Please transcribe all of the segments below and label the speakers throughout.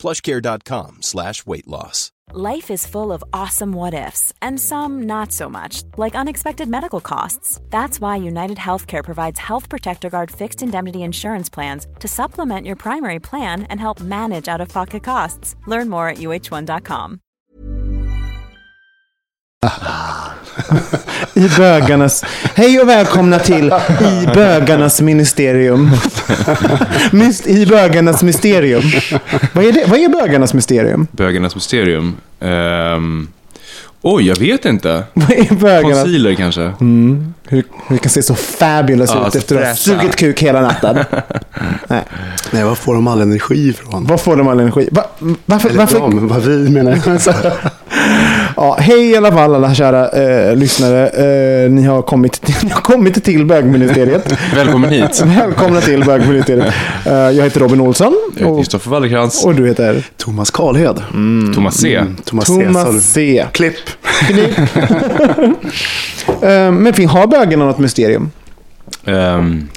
Speaker 1: plushcare.com slash weight loss.
Speaker 2: Life is full of awesome what ifs, and some not so much, like unexpected medical costs. That's why United Healthcare provides Health Protector Guard fixed indemnity insurance plans to supplement your primary plan and help manage out of pocket costs. Learn more at uh1.com.
Speaker 3: I bögarnas... Hej och välkomna till I bögarnas ministerium. Myst, I bögarnas mysterium. Vad är, det? Vad är bögarnas mysterium?
Speaker 4: Bögarnas mysterium. Ehm, oj, jag vet inte.
Speaker 3: Vad är bögarnas...
Speaker 4: Concealer kanske?
Speaker 3: Mm. Hur, hur kan se så fabulous
Speaker 4: Ja,
Speaker 3: ut efter att ha sugit kuk hela natten. Nej.
Speaker 5: Nej, var får de all energi ifrån?
Speaker 3: Var får de all energi? Va, varför,
Speaker 5: Eller
Speaker 3: varför,
Speaker 5: de, vad vi menar jag.
Speaker 3: Ja, hej i alla fall alla kära eh, lyssnare. Eh, ni, har kommit till, ni har kommit till bögministeriet.
Speaker 4: Välkommen hit.
Speaker 3: Välkomna till bögministeriet. Eh, jag heter Robin Olsson.
Speaker 4: Jag heter
Speaker 3: Och,
Speaker 4: Kristoffer Wallercrantz.
Speaker 3: och du heter?
Speaker 5: Thomas Karlhed.
Speaker 4: Thomas C.
Speaker 5: Mm, Thomas, C. sa du.
Speaker 3: Thomas C.
Speaker 5: Klipp.
Speaker 3: Eh, men fin, har bögarna något mysterium?
Speaker 4: Ehm,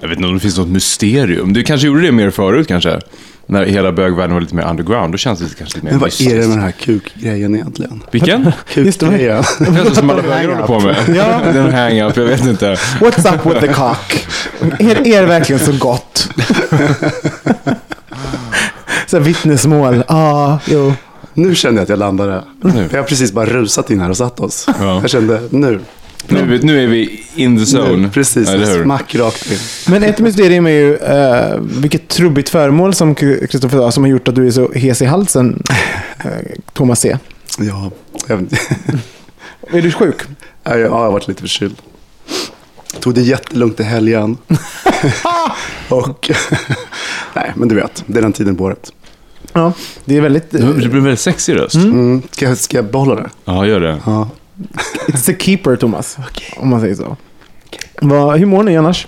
Speaker 4: jag vet inte om det finns något mysterium. Du kanske gjorde det mer förut kanske? När hela bögvärlden var lite mer underground. Då känns det kanske lite mer
Speaker 5: Men vad är det
Speaker 4: mystiskt.
Speaker 5: med den här kukgrejen egentligen?
Speaker 4: Vilken?
Speaker 3: Det,
Speaker 5: Kukgrejen.
Speaker 4: Det är som alla bögar håller på med.
Speaker 3: Ja.
Speaker 4: Den hang-up, jag vet inte.
Speaker 3: What's up with the cock? Är, är det verkligen så gott? så vittnesmål. Ja, ah, jo.
Speaker 5: Nu kände jag att jag landade.
Speaker 4: Nu.
Speaker 5: Jag har precis bara rusat in här och satt oss.
Speaker 4: Ja.
Speaker 5: Jag kände, nu.
Speaker 4: Nu, nu är vi in the zone.
Speaker 5: nu precis, smack rakt in.
Speaker 3: Men ett mysterium är ju uh, vilket trubbigt föremål som Kristoffer sa som har gjort att du är så hes i halsen. eh, Thomas C.
Speaker 5: Ja, jag, vet inte.
Speaker 3: Är du sjuk?
Speaker 5: Ja, jag har varit lite förkyld. Tog det jättelugnt i helgen. och, nej, men du vet, det är den tiden på året.
Speaker 3: Ja, det är väldigt...
Speaker 4: Du blir väldigt sexig röst.
Speaker 5: Mm. Ska, jag, ska jag behålla det?
Speaker 4: Ja, gör det.
Speaker 5: Ja.
Speaker 3: It's a keeper, Thomas. Om man säger så. Vad, hur mår ni annars?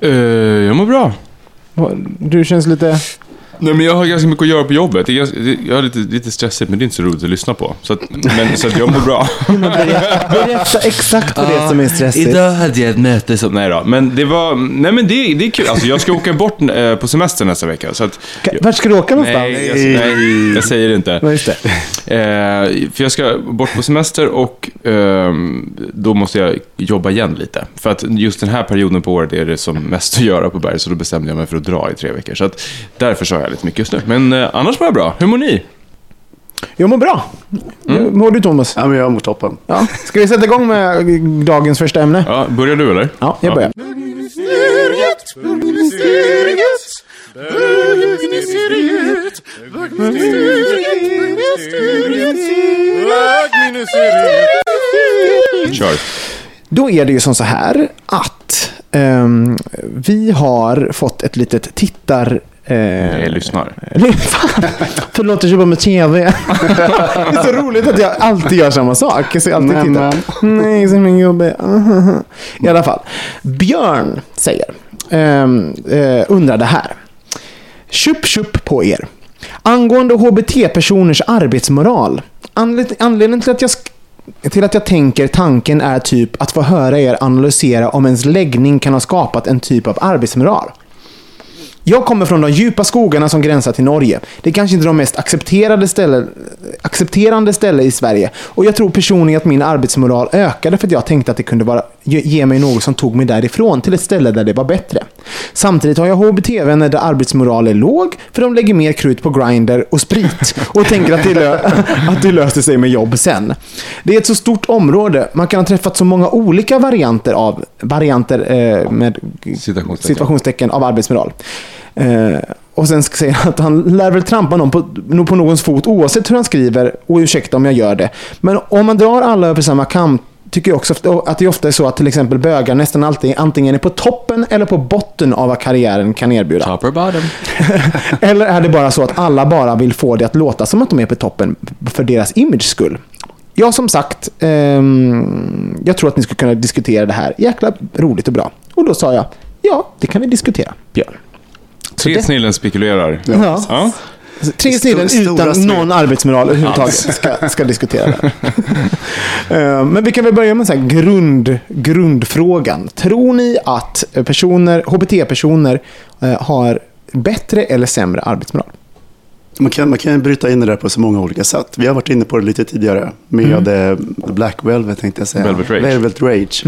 Speaker 4: Eh, jag mår bra.
Speaker 3: Vad- Du känns lite...
Speaker 4: Nej, men jag har ganska mycket att göra på jobbet. Jag är lite, lite stressigt, men det är inte så roligt att lyssna på. Så, att, men, så att jag mår bra.
Speaker 3: Berätta exakt vad det är som är stressigt.
Speaker 4: Idag hade jag ett möte som... Nej då, men det var... Nej men det, det är kul. Alltså jag ska åka bort eh, på semester nästa vecka. Så att,
Speaker 3: Vart ska du åka någonstans?
Speaker 4: nej, jag, nej, jag säger det inte.
Speaker 3: Just det.
Speaker 4: Eh, för jag ska bort på semester och ehm, då måste jag jobba igen lite. För att just den här perioden på året är det som mest att göra på berg, så då bestämde jag mig för att dra i tre veckor. Så att därför sa jag lite mycket just nu. Men eh, annars mår jag bra. Hur mår ni?
Speaker 3: Jag mår bra. Hur Mår du Thomas?
Speaker 5: ja, men jag mår toppen.
Speaker 3: Ja. Ska vi sätta igång med dagens första ämne?
Speaker 4: Ja, börjar du eller?
Speaker 3: Ja, jag börjar.
Speaker 4: Kör.
Speaker 3: Då är det ju som så här att ehm, vi har fått ett litet tittar... Eh,
Speaker 4: Jag lyssnar.
Speaker 3: Förlåt, jag jobbar med tv. det är så roligt att jag alltid gör samma sak. Jag ser alltid
Speaker 5: Nej,
Speaker 3: tittar. Nej, så min gubbe. I alla fall. Björn säger, ehm, eh, undrar det här. Tjup tjup på er. Angående HBT-personers arbetsmoral. Anled- Anledningen till att jag till att jag tänker tanken är typ att få höra er analysera om ens läggning kan ha skapat en typ av arbetsmoral. Jag kommer från de djupa skogarna som gränsar till Norge. Det är kanske inte de mest accepterade ställe, accepterande ställe i Sverige. Och jag tror personligen att min arbetsmoral ökade för att jag tänkte att det kunde vara, ge, ge mig något som tog mig därifrån till ett ställe där det var bättre. Samtidigt har jag HBT-vänner där arbetsmoral är låg för de lägger mer krut på grinder och sprit och tänker att det, lö- att det löser sig med jobb sen. Det är ett så stort område. Man kan ha träffat så många olika varianter av varianter eh, med
Speaker 4: Citationstecken.
Speaker 3: situationstecken av arbetsmoral. Eh, och sen ska säga att han lär väl trampa någon på, på någons fot oavsett hur han skriver och ursäkta om jag gör det. Men om man drar alla över samma kam tycker jag också att det ofta är så att till exempel bögar nästan alltid antingen är på toppen eller på botten av vad karriären kan erbjuda.
Speaker 4: Top or bottom.
Speaker 3: Eller är det bara så att alla bara vill få det att låta som att de är på toppen för deras image skull? Ja, som sagt, ehm, jag tror att ni skulle kunna diskutera det här jäkla roligt och bra. Och då sa jag, ja, det kan vi diskutera, Björn.
Speaker 4: Tre
Speaker 3: det-
Speaker 4: snillen spekulerar.
Speaker 3: Ja.
Speaker 4: Ja.
Speaker 3: Tre
Speaker 5: Stor-
Speaker 3: snillen utan
Speaker 5: snillen.
Speaker 3: någon arbetsmoral överhuvudtaget ska, ska diskutera det. Eh, Men vi kan väl börja med så här grund, grundfrågan. Tror ni att personer, HBT-personer eh, har bättre eller sämre arbetsmoral?
Speaker 5: Man kan, man kan bryta in det där på så många olika sätt. Vi har varit inne på det lite tidigare med eh, Black Velvet tänkte jag säga.
Speaker 4: Velvet Rage.
Speaker 5: Velvet Rage.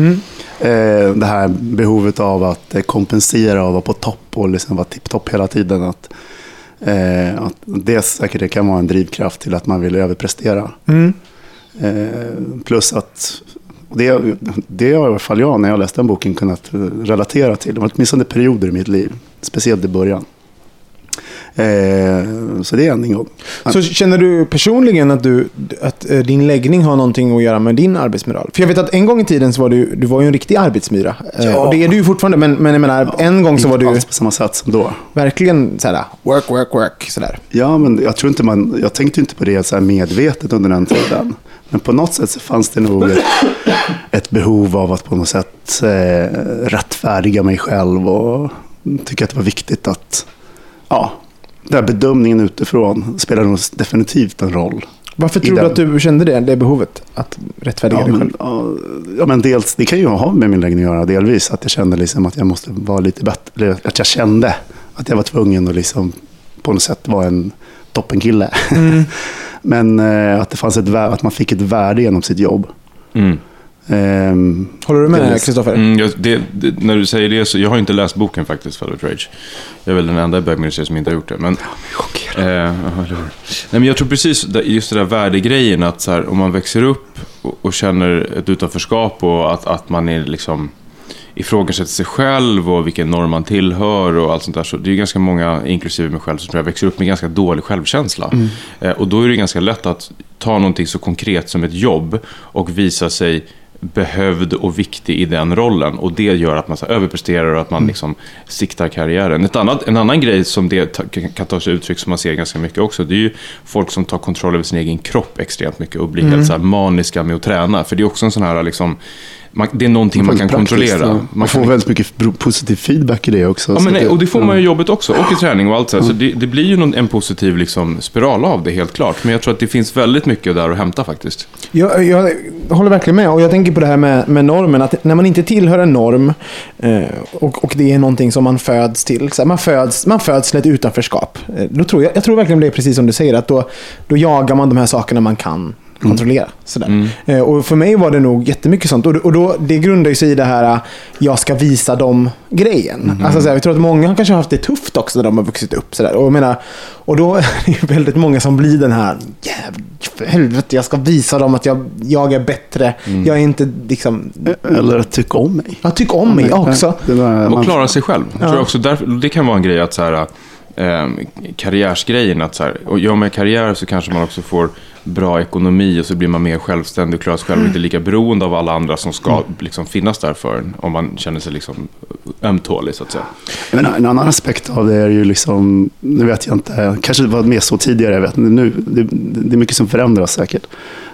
Speaker 5: Eh, det här behovet av att kompensera och vara på topp och liksom vara tipptopp hela tiden. Att, eh, att det säkert det kan vara en drivkraft till att man vill överprestera. Eh, plus att det, det har i alla fall jag när jag läste den boken kunnat relatera till. Det var åtminstone perioder i mitt liv, speciellt i början. Eh, så det är en ingång.
Speaker 3: Så känner du personligen att, du, att eh, din läggning har någonting att göra med din arbetsmoral? För jag vet att en gång i tiden så var du, du var ju en riktig arbetsmyra. Eh,
Speaker 5: Ja.
Speaker 3: Och det är du ju fortfarande, men, men jag menar, en gång så var
Speaker 5: Inte
Speaker 3: du
Speaker 5: alls på samma sätt som då.
Speaker 3: verkligen så här, work, work, work. Sådär.
Speaker 5: Ja, men jag tror inte man, jag tänkte inte på det så medvetet under den tiden. Men på något sätt så fanns det nog ett, ett behov av att på något sätt eh, rättfärdiga mig själv och tycka att det var viktigt att, ja, den här bedömningen utifrån spelar nog definitivt en roll.
Speaker 3: Varför tror du att du kände det, det behovet? Att rättfärdiga
Speaker 5: Ja
Speaker 3: dig själv?
Speaker 5: men, ja, men dels, det kan ju ha med min läggning att göra delvis. Att jag kände liksom att jag måste vara lite bättre. Att jag kände att jag var tvungen att liksom på något sätt vara en toppenkille. men eh, att det fanns ett att man fick ett värde genom sitt jobb.
Speaker 4: Mm.
Speaker 5: Ehm,
Speaker 3: Håller du med. Kristoffer?
Speaker 4: Mm, när du säger det så, jag har inte läst boken faktiskt, Velvet Rage. Jag är väl den enda i bögministeriet som inte har gjort det. Men, eh, ja, hur? Nej, men jag tror precis just det där värdegrejen, att så här, om man växer upp och, och känner ett utanförskap och att, att man är liksom ifrågasätter sig själv och vilken norm man tillhör och allt sånt där. Så det är ganska många, inklusive mig själv, som tror jag växer upp med ganska dålig självkänsla. Eh, och då är det ganska lätt att ta någonting så konkret som ett jobb och visa sig behövd och viktig i den rollen. Och det gör att man så överpresterar och att man liksom siktar karriären. Ett annat, en annan grej som det kan ta sig uttryck som man ser ganska mycket också, det är ju folk som tar kontroll över sin egen kropp extremt mycket och blir helt så maniska med att träna. För det är också en sån här, liksom, man, det är någonting man kan
Speaker 5: praktiskt,
Speaker 4: kontrollera.
Speaker 5: ja. Man
Speaker 4: Man
Speaker 5: får
Speaker 4: kan,
Speaker 5: väldigt mycket positiv feedback i det också.
Speaker 4: Ja, men nej,
Speaker 5: det-
Speaker 4: och det får man ju i
Speaker 5: ja.
Speaker 4: jobbet också, och i träning och allt så här. Så det, det blir ju någon, en positiv liksom, spiral av det, helt klart. Men jag tror att det finns väldigt mycket där att hämta faktiskt.
Speaker 3: Jag, jag håller verkligen med. Och jag tänker på det här med, med normen. Att när man inte tillhör en norm eh, och, och det är någonting som man föds till. Så här, man, föds, man föds till ett utanförskap. Eh, då tror jag, jag tror verkligen det är precis som du säger. Att då, då jagar man de här sakerna man kan kontrollera. Sådär. Eh, och för mig var det nog jättemycket sånt. Och, och då, det grundar ju sig i det här, eh, jag ska visa dem grejen. Alltså, såhär, jag tror att många kanske har haft det tufft också när de har vuxit upp. Sådär. Och, jag menar, och då är det ju väldigt många som blir den här, för helvete, jag ska visa dem att jag, jag är bättre. Jag är inte liksom,
Speaker 5: Eller att tycka om mig.
Speaker 3: jag tycker om mig också.
Speaker 4: Och klara sig själv. Jag tror också därför, det kan vara en grej att så här, eh, karriärsgrejen, att så här, och gör man karriär så kanske man också får bra ekonomi och så blir man mer självständig och klarar sig själv och inte lika beroende av alla andra som ska liksom, finnas där för en, om man känner sig liksom ömtålig så att säga.
Speaker 5: Men en annan aspekt av det är ju liksom, nu vet jag inte, kanske det var mer så tidigare, jag vet nu, det, det är mycket som förändras säkert.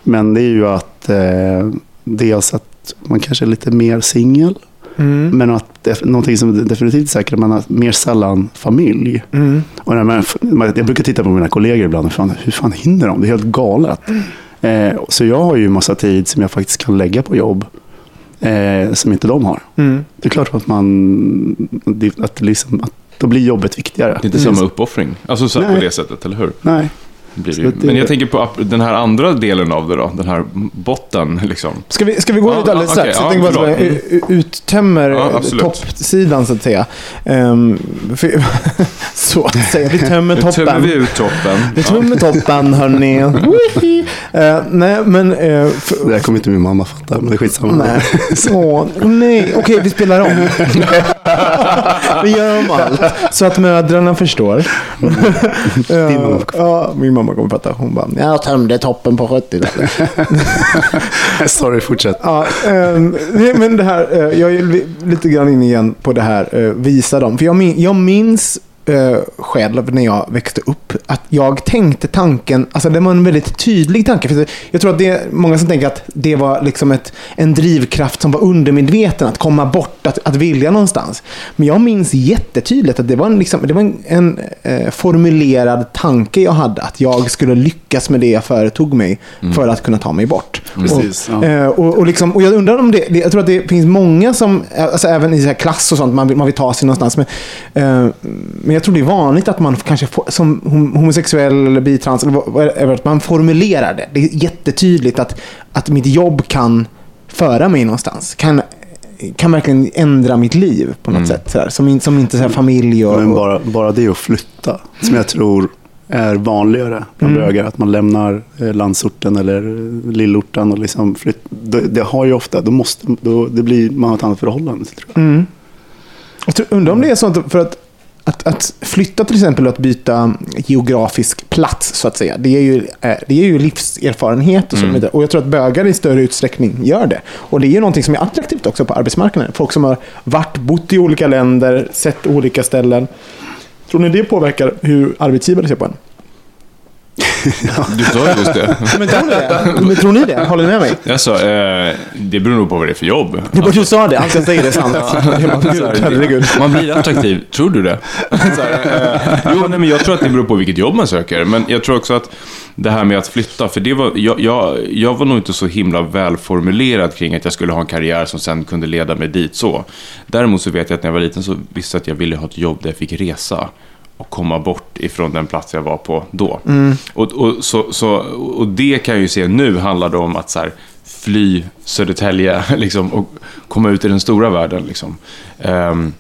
Speaker 5: Men det är ju att eh, dels att man kanske är lite mer singel,
Speaker 3: Mm.
Speaker 5: men att någonting som definitivt är säkert, man har mer sällan familj.
Speaker 3: Mm.
Speaker 5: Och när man, jag brukar titta på mina kollegor ibland, och fan, hur fan hinner de? Det är helt galet. Eh, så jag har ju massa tid som jag faktiskt kan lägga på jobb, eh, som inte de har.
Speaker 3: Mm.
Speaker 5: Det är klart att man, det- att liksom, att då blir jobbet viktigare.
Speaker 4: Det är inte samma uppoffring. Alltså så på det sättet, eller hur?
Speaker 5: Nej,
Speaker 4: det
Speaker 5: Så
Speaker 4: Men jag tänker på den här andra delen av det då, den här botten liksom.
Speaker 3: Ska vi, ska vi gå lite alldeles strax?
Speaker 4: okej,
Speaker 3: jag tänker bara att vi
Speaker 4: förlåt.
Speaker 3: uttömmer
Speaker 4: Ja,
Speaker 3: eh,
Speaker 4: absolut.
Speaker 3: toppsidan så att säga. Ehm, för, så att säga. Vi tömmer
Speaker 4: Nu
Speaker 3: toppen.
Speaker 4: tömmer vi ut toppen.
Speaker 3: Vi tömmer toppen hörni. Eh, nej, men... eh, för,
Speaker 5: det där kommer inte min mamma fatta, men det är skitsamma.
Speaker 3: Nej. Åh, nej. Okej, vi spelar om. vi gör om allt. Så att mödrarna förstår.
Speaker 5: Din mamma.
Speaker 3: Ja, min mamma bara kommer prata. Hon bara, jag tömde toppen på 70-talet.
Speaker 5: Sorry, fortsätt.
Speaker 3: Ja, ehm, men det här, eh, jag är li- lite grann inne igen på det här, eh, visa dem. För jag minns eh, själv när jag växte upp att jag tänkte tanken, alltså det var en väldigt tydlig tanke. För jag tror att det är många som tänker att det var liksom ett, en drivkraft som var undermedveten, att komma bort, att, att vilja någonstans. Men jag minns jättetydligt att det var en, liksom, det var en, en eh, formulerad tanke jag hade, att jag skulle lyckas med det jag företog mig för att kunna ta mig bort.
Speaker 5: Precis,
Speaker 3: Och,
Speaker 5: ja.
Speaker 3: eh, och, och, liksom, och jag undrar om det, det, jag tror att det finns många som, alltså även i så här klass och sånt, man vill, man vill ta sig någonstans. Men, eh, men jag tror det är vanligt att man kanske får, som hom- homosexuell eller bitrans, eller att man formulerar det. Det är jättetydligt att, att mitt jobb kan föra mig någonstans. Kan, kan verkligen ändra mitt liv på något sätt. Så här, som, som inte så här familj och...
Speaker 5: Men bara, bara det att flytta, som jag tror är vanligare bland
Speaker 3: Mm.
Speaker 5: bögar. Att man lämnar eh, landsorten eller eh, lillorten och liksom flytt, det, det har ju ofta, då måste, då, det blir, man har ett annat förhållande tror jag.
Speaker 3: Mm. Jag tror, undrar om det är så att, för att, att, att flytta till exempel och att byta geografisk plats så att säga. Det är ju, eh, det är ju livserfarenhet och så vidare. Och jag tror att bögar i större utsträckning gör det. Och det är ju någonting som är attraktivt också på arbetsmarknaden. Folk som har varit, bott i olika länder, sett olika ställen. Tror ni det påverkar hur arbetsgivare ser på en?
Speaker 4: Du sa ju just det.
Speaker 3: Men tror ni det? Men tror ni det? Håller ni med mig?
Speaker 4: Jag sa, eh, det beror nog på vad det är för jobb.
Speaker 3: Det var du sa det, allt jag säger är sant. Jag bara,
Speaker 4: Så
Speaker 3: "Gud,
Speaker 4: här,
Speaker 3: Herregud.
Speaker 4: Man blir attraktiv, tror du det? Så här, eh, jo, nej, men jag tror att det beror på vilket jobb man söker. Men jag tror också att det här med att flytta, för det var, jag, jag, jag var nog inte så himla välformulerad kring att jag skulle ha en karriär som sen kunde leda mig dit så. Däremot så vet jag att när jag var liten så visste jag att jag ville ha ett jobb där jag fick resa och komma bort ifrån den plats jag var på då. Och, och, så, så, och det kan jag ju se nu handlar det om att så här, fly Södertälje liksom, och komma ut i den stora världen. Liksom. Ehm,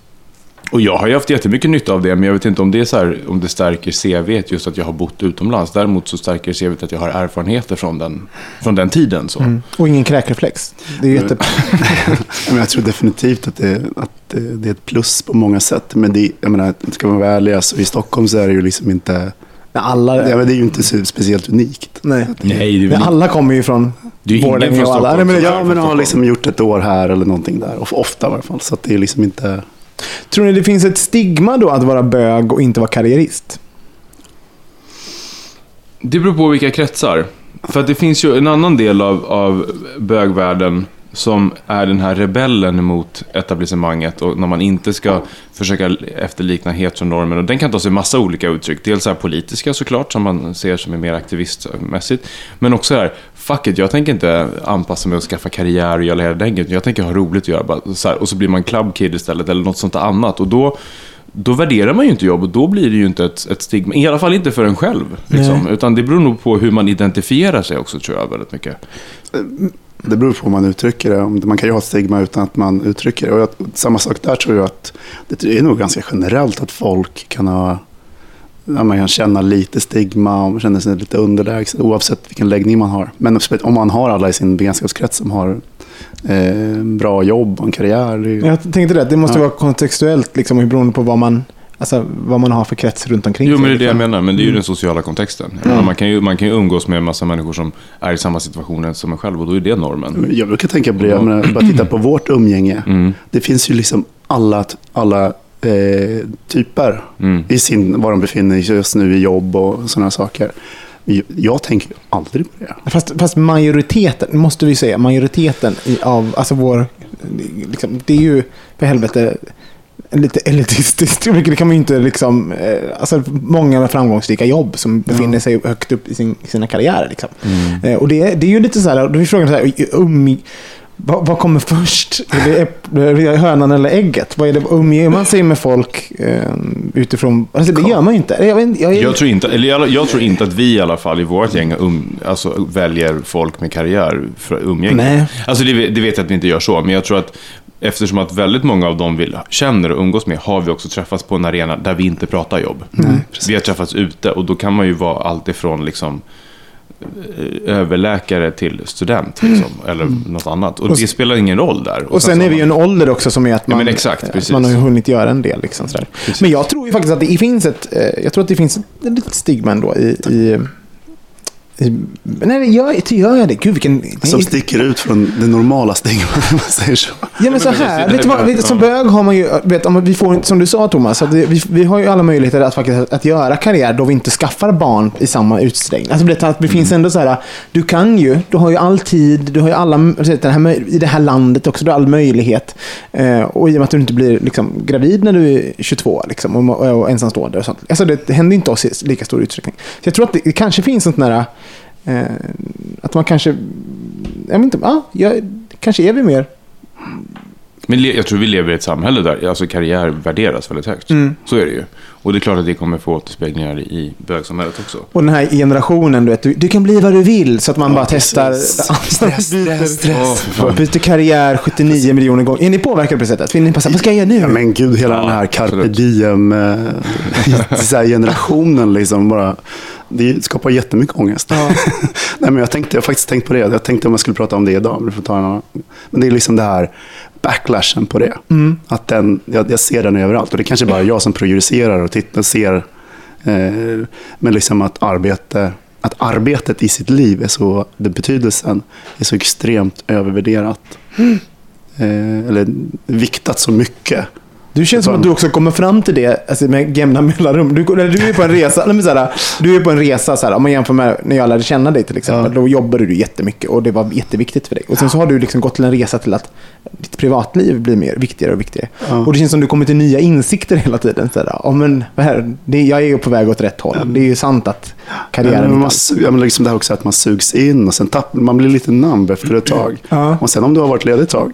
Speaker 4: och jag har ju haft jättemycket nytta av det, men jag vet inte om det, är så här, om det stärker CV just att jag har bott utomlands. Däremot så stärker CV att jag har erfarenheter från den, från den tiden. Så.
Speaker 3: Och ingen kräkreflex. Det är jätte...
Speaker 5: Men jag tror definitivt att det, att det, är ett plus på många sätt. Men det, jag menar, ska man vara ärlig, alltså, i Stockholm så är det ju liksom inte,
Speaker 3: Alla...
Speaker 5: ja, men det är ju inte speciellt unikt.
Speaker 3: Nej.
Speaker 4: Nej, det
Speaker 3: Men alla kommer ju från Borlänge
Speaker 4: från
Speaker 3: och alla. Nej, men
Speaker 5: Ja, men har liksom gjort ett år här eller någonting där. Och ofta i alla fall. Så att det är liksom inte...
Speaker 3: Tror ni det finns ett stigma då att vara bög och inte vara karriärist?
Speaker 4: Det beror på vilka kretsar. För att det finns ju en annan del av, av bögvärlden som är den här rebellen mot etablissemanget och när man inte ska försöka efterlikna heteronormen. Och den kan ta sig massa olika uttryck. Dels så här politiska såklart, som man ser som är mer aktivistmässigt. Men också här, fuck it, jag tänker inte anpassa mig och skaffa karriär och göra hela den grejen. Jag tänker ha roligt att göra. Bara, så här, och så blir man club kid istället eller något sånt annat. Och då, då värderar man ju inte jobb och då blir det ju inte ett, ett stigma. I alla fall inte för en själv. Liksom. Utan det beror nog på hur man identifierar sig också tror jag väldigt mycket.
Speaker 5: Det beror på hur man uttrycker det. Man kan ju ha stigma utan att man uttrycker det. Och jag, samma sak där tror jag att det är nog ganska generellt att folk kan ha ja, man kan känna lite stigma och känna sig lite underlägsen oavsett vilken läggning man har. Men om man har alla i sin bekantskapskrets som har eh, bra jobb och en karriär. Det
Speaker 3: Jag tänkte det, det måste
Speaker 5: Ja.
Speaker 3: vara kontextuellt liksom, beroende på vad man, alltså, vad man har för krets runt omkring
Speaker 4: Jo,
Speaker 3: sig,
Speaker 4: men det är det jag
Speaker 3: liksom.
Speaker 4: menar. Men det är ju den sociala kontexten. Menar, man, kan ju, man kan ju umgås med en massa människor som är i samma situation som en själv och då är det normen.
Speaker 5: Jag brukar tänka på det, jag menar, bara titta på vårt umgänge.
Speaker 4: Mm.
Speaker 5: Det finns ju liksom alla, alla eh, typer
Speaker 4: Mm.
Speaker 5: i sin, var de befinner sig just nu i jobb och sådana saker. Jag, jag tänker aldrig på det.
Speaker 3: Fast, fast majoriteten, måste vi säga, majoriteten av, alltså vår, liksom, det är ju för helvete lite elitistiskt. Det kan man ju inte liksom, eh, alltså många med framgångsrika jobb som befinner sig högt upp i, sin, sina karriärer. Liksom. Eh, och det, är- det är ju lite så här, då är frågan så här, um, vad, vad kommer först? Är det, hönan eller ägget? Vad är det, umger man sig med folk eh, utifrån, alltså det gör man ju inte. Jag, vet, jag, är-
Speaker 4: Jag tror, inte, eller jag, jag tror inte att vi i alla fall i vårt gäng um, alltså, väljer folk med karriär för umgänge.
Speaker 3: Nej.
Speaker 4: Alltså det, det vet jag att vi inte gör så, men jag tror att eftersom att väldigt många av dem vi känner och umgås med har vi också träffats på en arena där vi inte pratar jobb. vi har träffats ute och då kan man ju vara allt ifrån liksom överläkare till student liksom, eller något annat. Och,
Speaker 3: Mm. Och
Speaker 4: det spelar ingen roll där.
Speaker 3: Och sen
Speaker 4: så
Speaker 3: är vi ju en ålder också som är att
Speaker 4: Ja,
Speaker 3: man,
Speaker 4: men exakt,
Speaker 3: att
Speaker 4: precis.
Speaker 3: man har hunnit göra en del. Liksom, sådär. Men jag tror ju faktiskt att det finns ett, eh, jag tror att det finns ett litet stigma ändå i, i, Nej, gör, gör jag det? Gud, vilken...
Speaker 5: Som sticker ut från det normala stegen, om man säger så.
Speaker 3: Ja men så här,
Speaker 4: det
Speaker 3: vet du vad, vet, som bög har man ju, vet, om vi får, som du sa Thomas, att det, vi, vi har ju alla möjligheter att faktiskt att göra karriär då vi inte skaffar barn i samma utsträckning. Alltså det, att det finns ändå så här, du kan ju, du har ju all tid, du har ju alla, den här, i det här landet också, du har all möjlighet. Eh, och i och med att du inte blir liksom, gravid när du är 22 liksom, och, och ensamstående och sånt. Alltså det, det händer inte oss i lika stor utsträckning. Så jag tror att det, det kanske finns sånt där, eh, att man kanske, jag vet inte, ja, jag, kanske är vi mer
Speaker 4: Men jag tror vi lever i ett samhälle där alltså karriär värderas väldigt högt.
Speaker 3: Mm.
Speaker 4: Så är det ju. Och det är klart att det kommer få återspeglingar i bögsamhället också.
Speaker 3: Och den här generationen, du vet, du, du kan bli vad du vill. Så att man bara testar.
Speaker 5: Stress, stress, stress.
Speaker 4: Fan.
Speaker 3: Byter karriär 79 miljoner gånger. Är ni påverkade på det sättet? Vill ni säga, vad ska jag göra nu?
Speaker 5: Ja, men gud, hela
Speaker 4: Ja,
Speaker 5: den här carpe
Speaker 4: absolut.
Speaker 5: diem eh, liksom bara. Det skapar jättemycket ångest. Nej, men jag, tänkte, jag har faktiskt tänkt på det. Jag tänkte om jag skulle prata om det idag. Men, ta en annan. men det är liksom det här backlashen på det. Att den, jag, jag ser den överallt. Och det är kanske bara jag som projicerar och tittar ser. Eh, men liksom att arbete att arbetet i sitt liv är så, den betydelsen är så extremt övervärderat. Eh, eller viktat så mycket.
Speaker 3: Du känns som att du också kommer fram till det alltså med jämna mellanrum. Du, du är på en resa, nej men du är på en resa, såhär, om man jämför med när jag lärde känna dig till exempel. Då jobbade du jättemycket och det var jätteviktigt för dig. Och sen så har du liksom gått till en resa till att ditt privatliv blir mer viktigare och viktigare.
Speaker 5: Ja.
Speaker 3: Och det känns som du kommer till nya insikter hela tiden. Såhär, ja, men, här, det, jag är ju på väg åt rätt håll. Det är ju sant att karriären
Speaker 5: Ja, men man, ja, men liksom det här också att man sugs in och sen tapp, man blir lite numb efter ett tag.
Speaker 3: Ja.
Speaker 5: Och sen om du har varit ledig ett tag,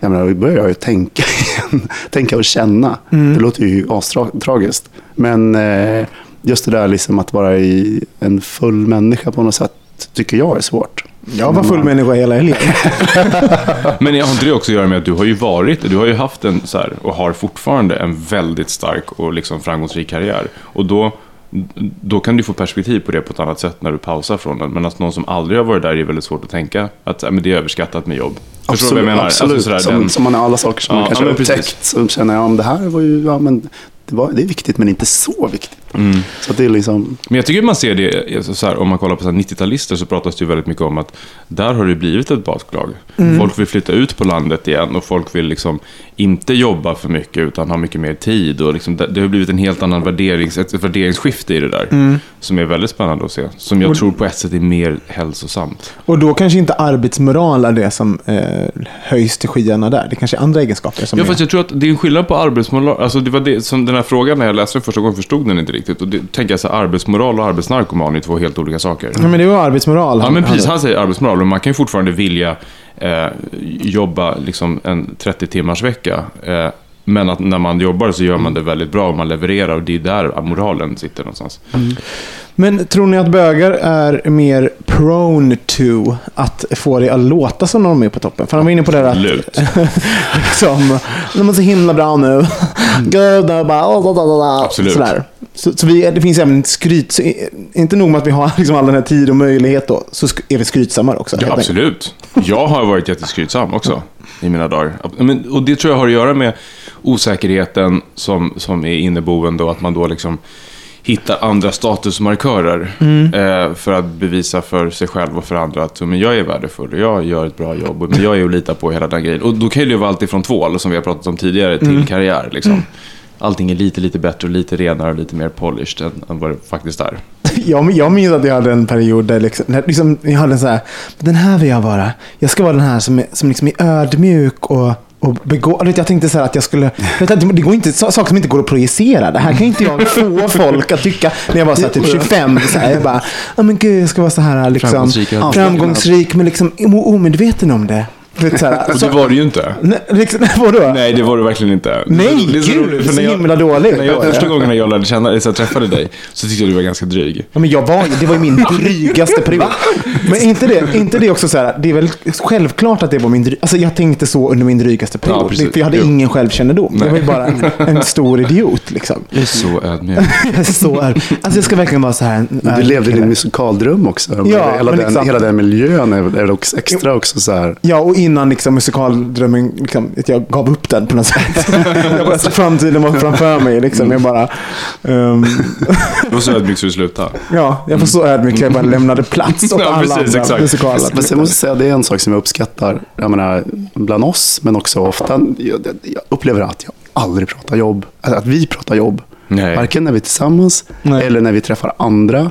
Speaker 5: jag menar, då börjar jag ju tänka igen. tänka och känna.
Speaker 3: Mm.
Speaker 5: Det låter ju astragiskt. Men eh, just det där liksom att vara i en full människa på något sätt tycker jag är svårt.
Speaker 3: Jag var full människa hela helgen.
Speaker 4: Men har inte det också att göra med att du har ju varit, du har ju haft en så här, och har fortfarande en väldigt stark och liksom framgångsrik karriär. Och då, då kan du få perspektiv på det på ett annat sätt när du pausar från den. Men att någon som aldrig har varit där är väldigt svårt att tänka att men det är överskattat med jobb. Förstår du vad jag menar?
Speaker 5: Absolut.
Speaker 4: Alltså, sådär,
Speaker 5: som,
Speaker 4: den-
Speaker 5: som man har alla saker som
Speaker 4: Ja,
Speaker 5: man kanske
Speaker 4: ja,
Speaker 5: har upptäckt. Så känner jag, ja, men det här var ju, ja, men det, var, det är viktigt men inte så viktigt.
Speaker 4: Mm.
Speaker 5: Så det är liksom,
Speaker 4: Men jag tycker man ser det, alltså så här, om man kollar på så här 90-talister så pratas det ju väldigt mycket om att där har det blivit ett bakslag. Folk vill flytta ut på landet igen och folk vill liksom inte jobba för mycket utan ha mycket mer tid. Och liksom, det, har blivit en helt annan värderings, ett värderingsskifte i det där. Som är väldigt spännande att se. Som jag
Speaker 3: Och-
Speaker 4: tror på ett sätt är mer hälsosamt.
Speaker 3: Och då kanske inte arbetsmoral är det som eh, höjs till skyarna där. Det kanske är andra egenskaper som
Speaker 4: Ja,
Speaker 3: är...
Speaker 4: fast jag tror att det är en skillnad på arbetsmoral. Alltså det var det som den här frågan när jag läste den första gången förstod den inte riktigt. Och det tänker jag så här, arbetsmoral och arbetsnarkoman är två helt olika saker.
Speaker 3: Ja, men det var arbetsmoral.
Speaker 4: Ja, men precis.
Speaker 3: han-
Speaker 4: Han säger arbetsmoral, men man kan ju fortfarande vilja eh, jobba liksom en 30 timmars vecka. Eh, men att när man jobbar så gör man det väldigt bra och man levererar och det är där moralen sitter någonstans.
Speaker 3: Men tror ni att bögar är mer prone to att få det att låta som när de är på toppen? För han var inne på det där att liksom, de är så himla bra nu. Gud, och bara,
Speaker 4: Absolut.
Speaker 3: Sådär. Så, så vi, det finns även skryt. Så, inte nog med att vi har liksom all den här tid och möjlighet då, så är vi skrytsamma också.
Speaker 4: Ja, absolut. Jag har varit jätteskrytsam också i mina dagar. Men, och det tror jag har att göra med osäkerheten som, som är inneboende och att man då liksom hittar andra statusmarkörer eh, för att bevisa för sig själv och för andra att men jag är värdefull och jag gör ett bra jobb och men jag är att lita på hela den grejen. Och då kan det ju vara allt ifrån tvål, som vi har pratat om tidigare, till karriär. Liksom. Allting är lite, lite bättre och lite renare och lite mer polished än, än vad det faktiskt är.
Speaker 3: Jag, jag minns att jag hade en period där liksom, liksom, jag hade en så här, den här vill jag vara. Jag ska vara den här som som liksom är ödmjuk och, och begå, Jag tänkte så här att jag skulle, det går inte, saker som inte går att projicera. Det här kan inte jag få folk att tycka. När jag var så här, typ 25, så här, jag bara, ja men gud jag ska vara så här liksom,
Speaker 4: Framgångsrik,
Speaker 3: framgångsrik men liksom omedveten om det. Så här,
Speaker 4: Och
Speaker 3: så,
Speaker 4: det var det ju inte.
Speaker 3: nej, liksom, vadå?
Speaker 4: Nej, det var det verkligen inte.
Speaker 3: Nej,
Speaker 4: Det är så
Speaker 3: gud,
Speaker 4: roligt, för
Speaker 3: så
Speaker 4: när jag-
Speaker 3: himla dåligt.
Speaker 4: När jag, första gången när jag lärde känna, så jag träffade dig så tyckte jag du var ganska dryg.
Speaker 3: Ja, men jag var, det var ju min drygaste period. Men inte det, inte det också så här, det är väl självklart att det var min dry, Alltså jag tänkte så under min drygaste period.
Speaker 4: Ja, precis.
Speaker 3: för jag hade
Speaker 4: Jo.
Speaker 3: ingen självkännedom. Jag var ju bara en, en stor idiot liksom.
Speaker 4: Jag är så ödmjuk.
Speaker 3: Jag är så är, alltså jag ska verkligen vara så här. en
Speaker 5: du levde i din musikaldröm också.
Speaker 3: Ja,
Speaker 5: hela, den,
Speaker 3: liksom-
Speaker 5: hela den miljön är, är också extra också så här.
Speaker 3: Ja, och innan liksom, musikaldrömmen, liksom, att jag gav upp den på något sätt. jag bara, framtiden var framför mig. Liksom. Jag bara, ehm,
Speaker 4: Det var så ödmjuk så du slutade.
Speaker 3: ja, jag var så ödmjuk att jag bara lämnade plats åt
Speaker 4: Ja,
Speaker 3: alla
Speaker 4: precis,
Speaker 3: andra musikaler.
Speaker 5: Men jag måste säga, det är en sak som jag uppskattar jag menar, bland oss, men också ofta. Jag, jag upplever att jag aldrig pratar jobb. Alltså att vi pratar jobb.
Speaker 4: Nej.
Speaker 5: Varken när vi är tillsammans
Speaker 3: Nej.
Speaker 5: eller när vi träffar andra.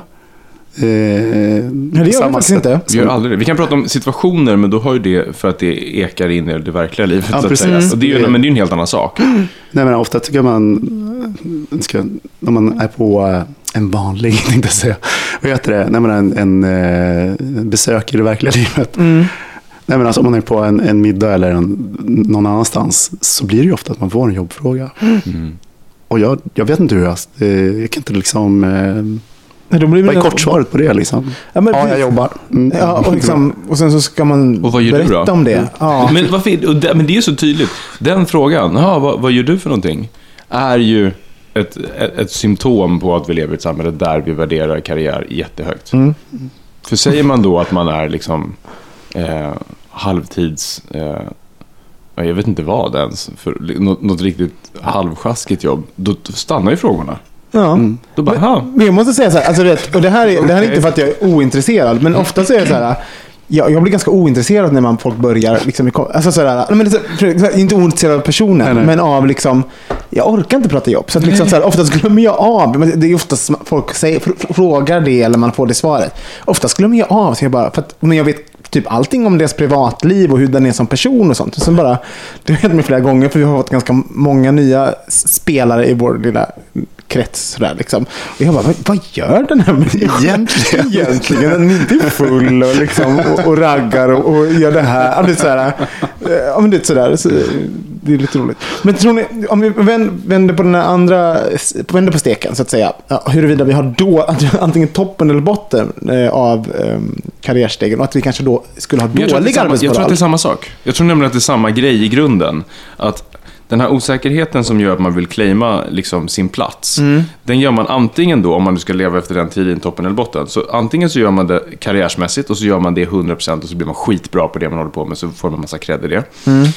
Speaker 5: Eh,
Speaker 3: Nej, det gör jag faktiskt inte.
Speaker 4: Vi, gör aldrig det. vi kan prata om situationer, men då har ju det för att det ekar in i det verkliga livet.
Speaker 5: Ja,
Speaker 4: så att
Speaker 5: precis.
Speaker 4: säga. Och det är ju, men det är ju en helt annan sak.
Speaker 5: Nej, men ofta tycker man, ska, när man är på eh, en vanlig, tänkte jag säga, vad heter det, när man är en, en eh, besök i det verkliga livet.
Speaker 3: Mm.
Speaker 5: Nej, men alltså, om man är på en, en middag eller en, någon annanstans så blir det ju ofta att man får en jobbfråga.
Speaker 4: Mm.
Speaker 5: Och jag, jag vet inte hur jag, jag kan inte liksom, eh,
Speaker 3: Nej, då blir det
Speaker 5: vad är
Speaker 3: väl-
Speaker 5: kortsvaret på det liksom?
Speaker 3: Ja, men,
Speaker 5: Ja, jag jobbar. Mm.
Speaker 3: Ja, och, liksom, och sen så ska man
Speaker 4: Och vad gör du
Speaker 3: berätta
Speaker 4: då?
Speaker 3: om det. Ja.
Speaker 4: Men, varför, och det, men det är ju så tydligt. Den frågan, aha, vad, vad gör du för någonting? Är ju ett, ett, ett symptom på att vi lever i ett samhälle där vi värderar karriär jättehögt.
Speaker 3: Mm.
Speaker 4: För säger man då att man är liksom eh, halvtids... Eh, ja, jag vet inte vad ens. För något, något riktigt halvsjaskigt jobb. Då stannar ju frågorna.
Speaker 3: Ja.
Speaker 5: Mm.
Speaker 4: Då bara, aha.
Speaker 3: Men jag måste säga så här, alltså, du vet, och det här, är, det här är inte för att jag är ointresserad, men ofta så är det så här, jag, jag blir ganska ointresserad när man folk börjar, liksom, alltså så här, nej, men det så- inte ointresserad av personen,
Speaker 5: Nej, nej.
Speaker 3: men av liksom, jag orkar inte prata jobb. Så att liksom, så här, oftast glömmer jag av, men det är oftast folk säger, fr- frågar det eller man får det svaret. Oftast glömmer jag av, så jag bara, för att, men jag vet typ allting om deras privatliv och hur den är som person och sånt. Och sen bara, det har hänt mig flera gånger, för vi har fått ganska många nya spelare i vår lilla krets. Sådär, liksom. Och jag bara, vad, vad gör den här människan
Speaker 5: Egentligen.
Speaker 3: egentligen? Den är inte full och, liksom, och, och raggar och, och gör det här. Ja, det är sådär, eh, ja, men det är sådär, så, det är lite roligt. Men tror ni, om vi vänder, på den här andra, vänder på steken så att säga, huruvida vi har då antingen toppen eller botten eh, av eh, karriärstegen och att vi kanske då skulle ha dålig
Speaker 4: samma, jag tror att
Speaker 3: arbetsmoral.
Speaker 4: det är samma sak. Jag tror nämligen att det är samma grej i grunden. Att den här osäkerheten som gör att man vill claima liksom, sin plats,
Speaker 3: Mm.
Speaker 4: den gör man antingen då, om man nu ska leva efter den tiden, toppen eller botten, så antingen så gör man det karriärsmässigt och så gör man det 100% och så blir man skitbra på det man håller på med, så får man massa cred i det.
Speaker 3: Mm.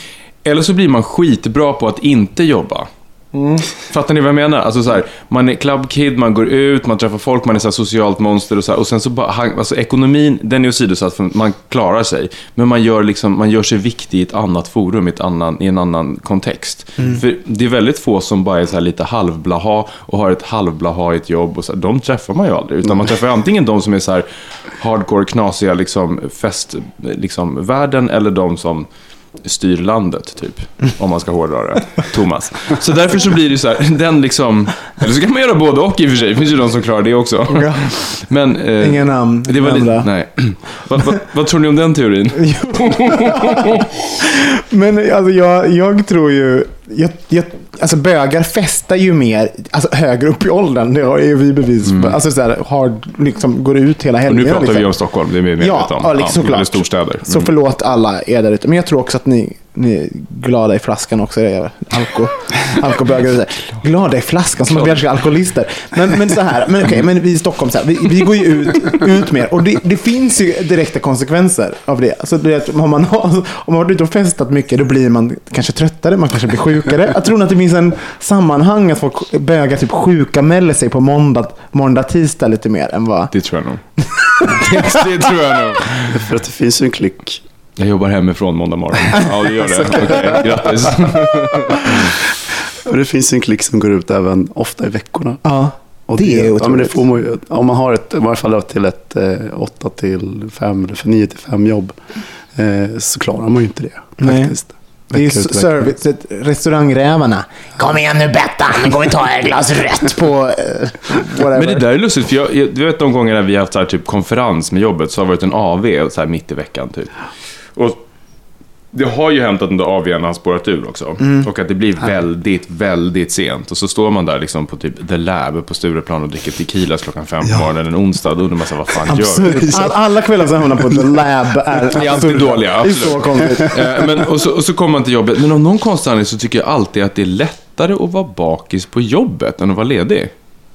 Speaker 4: Eller så blir man skitbra på att inte jobba.
Speaker 3: Mm.
Speaker 4: Fattar ni vad jag menar? Alltså så här, man är club kid, man går ut, man träffar folk, man är så socialt monster och så här, Och sen så bara, alltså ekonomin, den är åsidosatt för man klarar sig. Men man gör, liksom, man gör sig viktig i ett annat forum, i, ett annan, i en annan kontext. För det är väldigt få som bara är så lite halvblaha och har ett halvblahaigt jobb. Och så här, de träffar man ju aldrig. Utan man träffar antingen de som är så hardcore, knasiga liksom, festvärlden liksom, världen, eller de som styr landet, typ. Om man ska hårdra det. Thomas. Så därför så blir det så här, den liksom... Eller så kan man göra både och i och för sig. Det finns ju de som klarar det också.
Speaker 3: Ja.
Speaker 4: Men... Eh,
Speaker 3: Inga namn
Speaker 4: Det var lite, nej. vad, vad, vad tror ni om den teorin?
Speaker 3: Men alltså, jag, jag tror ju... Jag, jag, alltså bögar festar ju mer alltså, högre upp i åldern. Det har ju vi bevis på. Alltså, så här, har, liksom, går ut hela
Speaker 4: Mm. Och nu pratar
Speaker 3: liksom.
Speaker 4: vi om Stockholm, det är vi medvetna
Speaker 3: Ja,
Speaker 4: om.
Speaker 3: ja, liksom, såklart.
Speaker 4: Eller storstäder.
Speaker 3: Så
Speaker 4: Mm.
Speaker 3: förlåt alla er där ute. Men jag tror också att ni, glada i flaskan också. Alko, alkobögar. Glada i flaskan, som att vi är alkoholister. Men, men så här, men, okej, men vi i Stockholm, så här, vi, vi går ju ut, ut mer. Och det, det finns ju direkta konsekvenser av det. Alltså, du vet, om, man har, om man har varit ute och festat mycket, då blir man kanske tröttare, man kanske blir sjukare. Jag tror att det finns en sammanhang att folk bögar typ sjukanmäler sig på måndag, måndag, tisdag lite mer än vad...
Speaker 4: Det tror jag nog. det, det tror jag nog.
Speaker 5: För att det finns ju en klick.
Speaker 4: Jag jobbar hemifrån måndag morgon. Ja, det gör det. Okej, grattis.
Speaker 5: Och det finns en klick som går ut även ofta i veckorna.
Speaker 3: Ja,
Speaker 5: Och
Speaker 3: det är
Speaker 5: ja, men det
Speaker 3: otroligt.
Speaker 5: får man ju, Om man har ett, i varje fall till ett eh, 8 till 5, eller för 9 till 5 jobb, eh, så klarar man ju inte det.
Speaker 3: Nej.
Speaker 5: Faktiskt.
Speaker 3: Det är ju service, restaurangrävarna. Kom igen nu Bettan, nu går vi ta ett glas rött på eh, whatever.
Speaker 4: Men det där är lustigt, för jag, jag du vet de gångerna vi har haft så här, typ konferens med jobbet så har det varit en AV så här, mitt i veckan. Typ. Och det har ju hänt att den där AWn har spårat ur också.
Speaker 3: Mm.
Speaker 4: Och att det blir väldigt, väldigt sent. Och så står man där liksom på typ The Lab på Stureplan och dricker tequilas klockan fem på morgonen en onsdag. Då undrar man här, vad fan gör du?
Speaker 3: All, alla kvällar som hamnar på The Lab är
Speaker 4: är alltid dåliga,
Speaker 3: Det är så konstigt.
Speaker 4: Eh, Men, och, så, och så kommer man till jobbet. Men av någon konstig anledning så tycker jag alltid att det är lättare att vara bakis på jobbet än att vara ledig.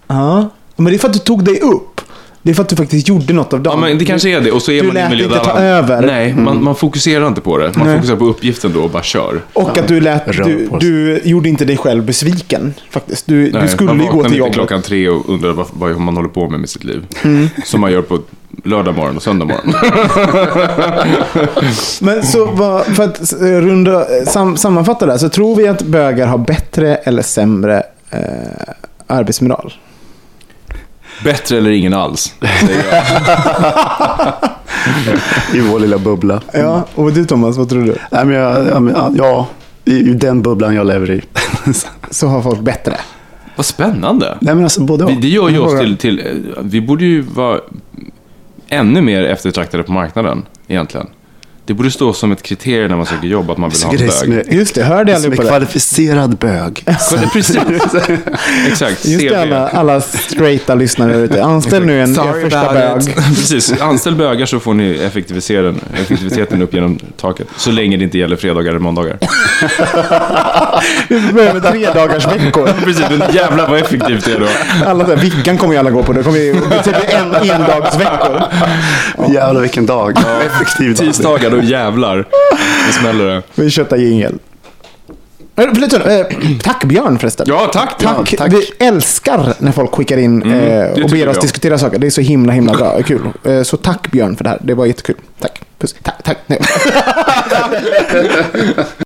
Speaker 3: Ja, men det är för att du tog dig upp. Det är för att du faktiskt gjorde något av
Speaker 4: Ja,
Speaker 3: dem.
Speaker 4: men det kanske är det. Och så är
Speaker 3: du
Speaker 4: man i en miljö
Speaker 3: inte
Speaker 4: där
Speaker 3: ta
Speaker 4: man-
Speaker 3: över. Mm.
Speaker 4: Nej, man, man fokuserar inte på det. Man
Speaker 3: Nej.
Speaker 4: fokuserar på uppgiften då och bara kör.
Speaker 3: Och att du lät, du, du gjorde inte dig själv besviken. Faktiskt. Du, du
Speaker 4: Nej,
Speaker 3: skulle
Speaker 4: man
Speaker 3: ju gå till jobbet.
Speaker 4: klockan tre och undrar vad, vad man håller på med med sitt liv.
Speaker 3: Mm.
Speaker 4: Som man gör på lördag morgon och söndag morgon.
Speaker 3: Men så vad, för att eh, runda, sam, sammanfatta det här, så tror vi att bögar har bättre eller sämre eh, arbetsmoral?
Speaker 4: Bättre eller ingen alls, jag.
Speaker 5: I vår lilla bubbla.
Speaker 3: Ja, och du Thomas, vad tror du?
Speaker 5: Nej, men jag, ja, men, ja, ju den bubblan jag lever i.
Speaker 3: Så har folk bättre.
Speaker 4: Vad spännande.
Speaker 5: Nej, men alltså både och.
Speaker 4: Vi, det gör ju oss till, till... eh, Vi borde ju vara ännu mer eftertraktade på marknaden, egentligen. Det borde stå som ett kriterium när man söker jobb att man vill ha en bög.
Speaker 3: Just det, hör det
Speaker 5: som är
Speaker 3: allihopa det.
Speaker 5: kvalificerad bög.
Speaker 4: Precis. Exakt.
Speaker 3: Just
Speaker 4: CV.
Speaker 3: det, alla, alla straighta lyssnare där ute. Anställ nu en er första bög.
Speaker 4: Precis. Anställ bögar så får ni effektivisera effektiviteten upp genom taket. Så länge det inte gäller fredagar eller måndagar.
Speaker 3: Vi börjar med tre dagars veckor.
Speaker 4: Precis, men jävlar vad effektivt det är då.
Speaker 3: Alla där, vickan kommer ju alla gå på. Det kommer ju blir en endagsveckor.
Speaker 5: Jävlar vilken dag. Effektiv dag.
Speaker 4: Tisdagar, då jävlar. Då smäller det.
Speaker 3: Vi köttar jingel. Eh, Förlåt, eh, tack Björn förresten.
Speaker 4: Ja, tack.
Speaker 3: Tack.
Speaker 5: Ja, tack.
Speaker 3: Vi älskar när folk skickar in eh, och ber oss
Speaker 4: jag.
Speaker 3: diskutera saker. Det är så himla, himla bra. Kul. Eh, så tack Björn för det här. Det var jättekul. Tack. Puss. Tack. tack.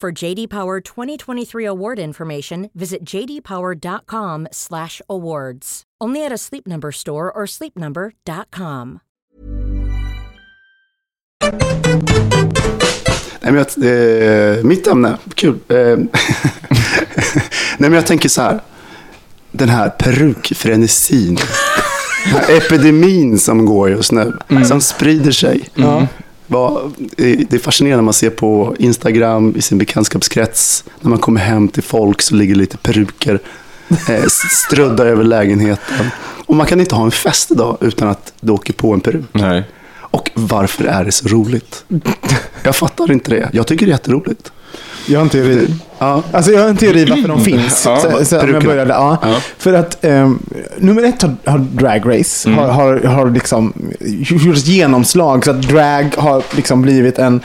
Speaker 6: For JD Power 2023 award information, visit jdpower.com/awards. Only at a Sleep Number store or sleepnumber.com.
Speaker 5: Nej, men jag, eh, mitt ämne, kul. Eh, Nej, men jag tänker så här. Den här perukfrenesin. Den här epidemin som går just nu. Som sprider sig. Vad- Det är fascinerande när man ser på Instagram i sin bekantskapskrets. När man kommer hem till folk så ligger lite peruker eh, strödda över lägenheten. Och man kan inte ha en fest idag utan att du åker på en peruk.
Speaker 4: Nej.
Speaker 5: Och varför är det så roligt? Jag fattar inte det. Jag tycker det är jätteroligt.
Speaker 3: Jag har en teori.
Speaker 5: Ja.
Speaker 3: Alltså jag har en teori varför de finns.
Speaker 4: Ja,
Speaker 3: så, så jag började, ja.
Speaker 4: Ja.
Speaker 3: För att um, nummer ett har, har Drag Race har, har, har liksom gjort genomslag så att drag har liksom blivit en,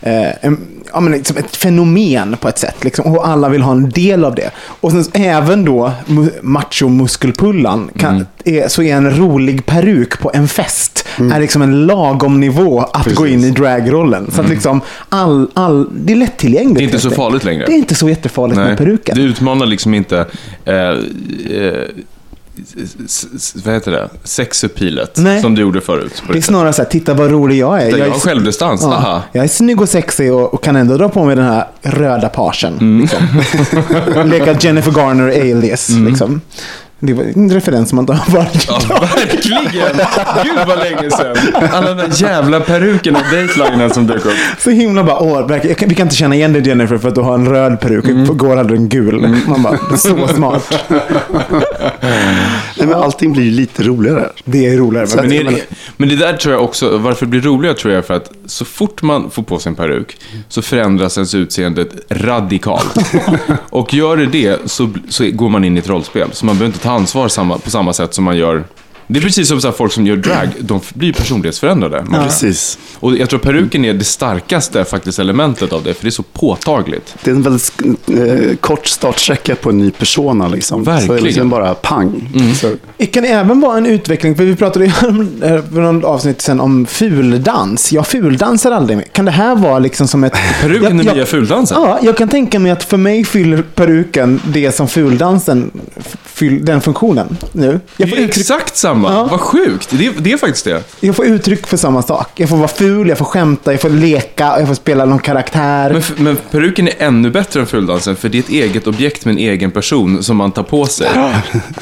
Speaker 3: eh, en ja, men liksom ett fenomen på ett sätt. Liksom, och alla vill ha en del av det. Och sen även då mu- macho-muskelpullan kan, är, så är en rolig peruk på en fest är liksom en lagom nivå att gå in i dragrollen. Så att liksom all, all, det är lättillgängligt.
Speaker 4: Det är inte så farligt längre.
Speaker 3: Det är inte så jättefarligt med peruken.
Speaker 4: Det utmanar liksom inte, eh, eh, vad heter det, sexupilet
Speaker 3: Nej.
Speaker 4: som du gjorde förut.
Speaker 3: Det är snarare så här, titta vad rolig jag är.
Speaker 4: Jag
Speaker 3: är
Speaker 4: har självdistans, aha.
Speaker 3: ja, jag är snygg och sexig och, och kan ändå dra på mig den här röda parsen.
Speaker 4: Mm.
Speaker 3: Liksom. Leka Jennifer Garner alias. Liksom. Det var en referens som man inte har varit.
Speaker 4: Ja, verkligen! Gud vad länge sedan. Alla de där jävla perukerna och datelinen som dök upp.
Speaker 3: Så himla bara, åh, verkligen, jag kan, vi kan inte känna igen dig Jennifer för att du har en röd peruk.
Speaker 4: Mm.
Speaker 3: Går hade en gul. Man bara, så smart.
Speaker 5: Nej, men allting blir ju lite roligare.
Speaker 3: Det är roligare. Men,
Speaker 4: Men
Speaker 3: men,
Speaker 4: det, men det där tror jag också, varför det blir roligare tror jag för att så fort man får på sig en peruk så förändras ens utseende radikalt. och gör det det så, så går man in i ett rollspel. Så man behöver inte ta ansvar samma, på samma sätt som man gör det är precis som så här, folk som gör drag, de blir personlighetsförändrade. Man-
Speaker 5: Precis.
Speaker 4: Och jag tror peruken är det starkaste faktiskt elementet av det, för det är så påtagligt.
Speaker 5: Det är en väldigt eh, kort startsträcka på en ny persona. Liksom. Så det är
Speaker 4: Verkligen.
Speaker 5: liksom bara pang. Så,
Speaker 3: Det kan även vara en utveckling, för vi pratade ju om, för någon avsnitt sen om fuldans. Jag fuldansar aldrig mer. Kan det här vara liksom som ett...
Speaker 4: Peruken är nya fuldansen.
Speaker 3: Ja, jag kan tänka mig att för mig fyller peruken det som fuldansen, fyll, den funktionen nu. Jag
Speaker 4: Det
Speaker 3: får,
Speaker 4: exakt samma.
Speaker 3: Ja.
Speaker 4: Vad sjukt. Det är, det är faktiskt det.
Speaker 3: jag får uttryck för samma sak. Jag får vara ful, jag får skämta, jag får leka, jag får spela någon karaktär.
Speaker 4: Men, men peruken är ännu bättre än fuldansen, för det är ett eget objekt med en egen person som man tar på sig.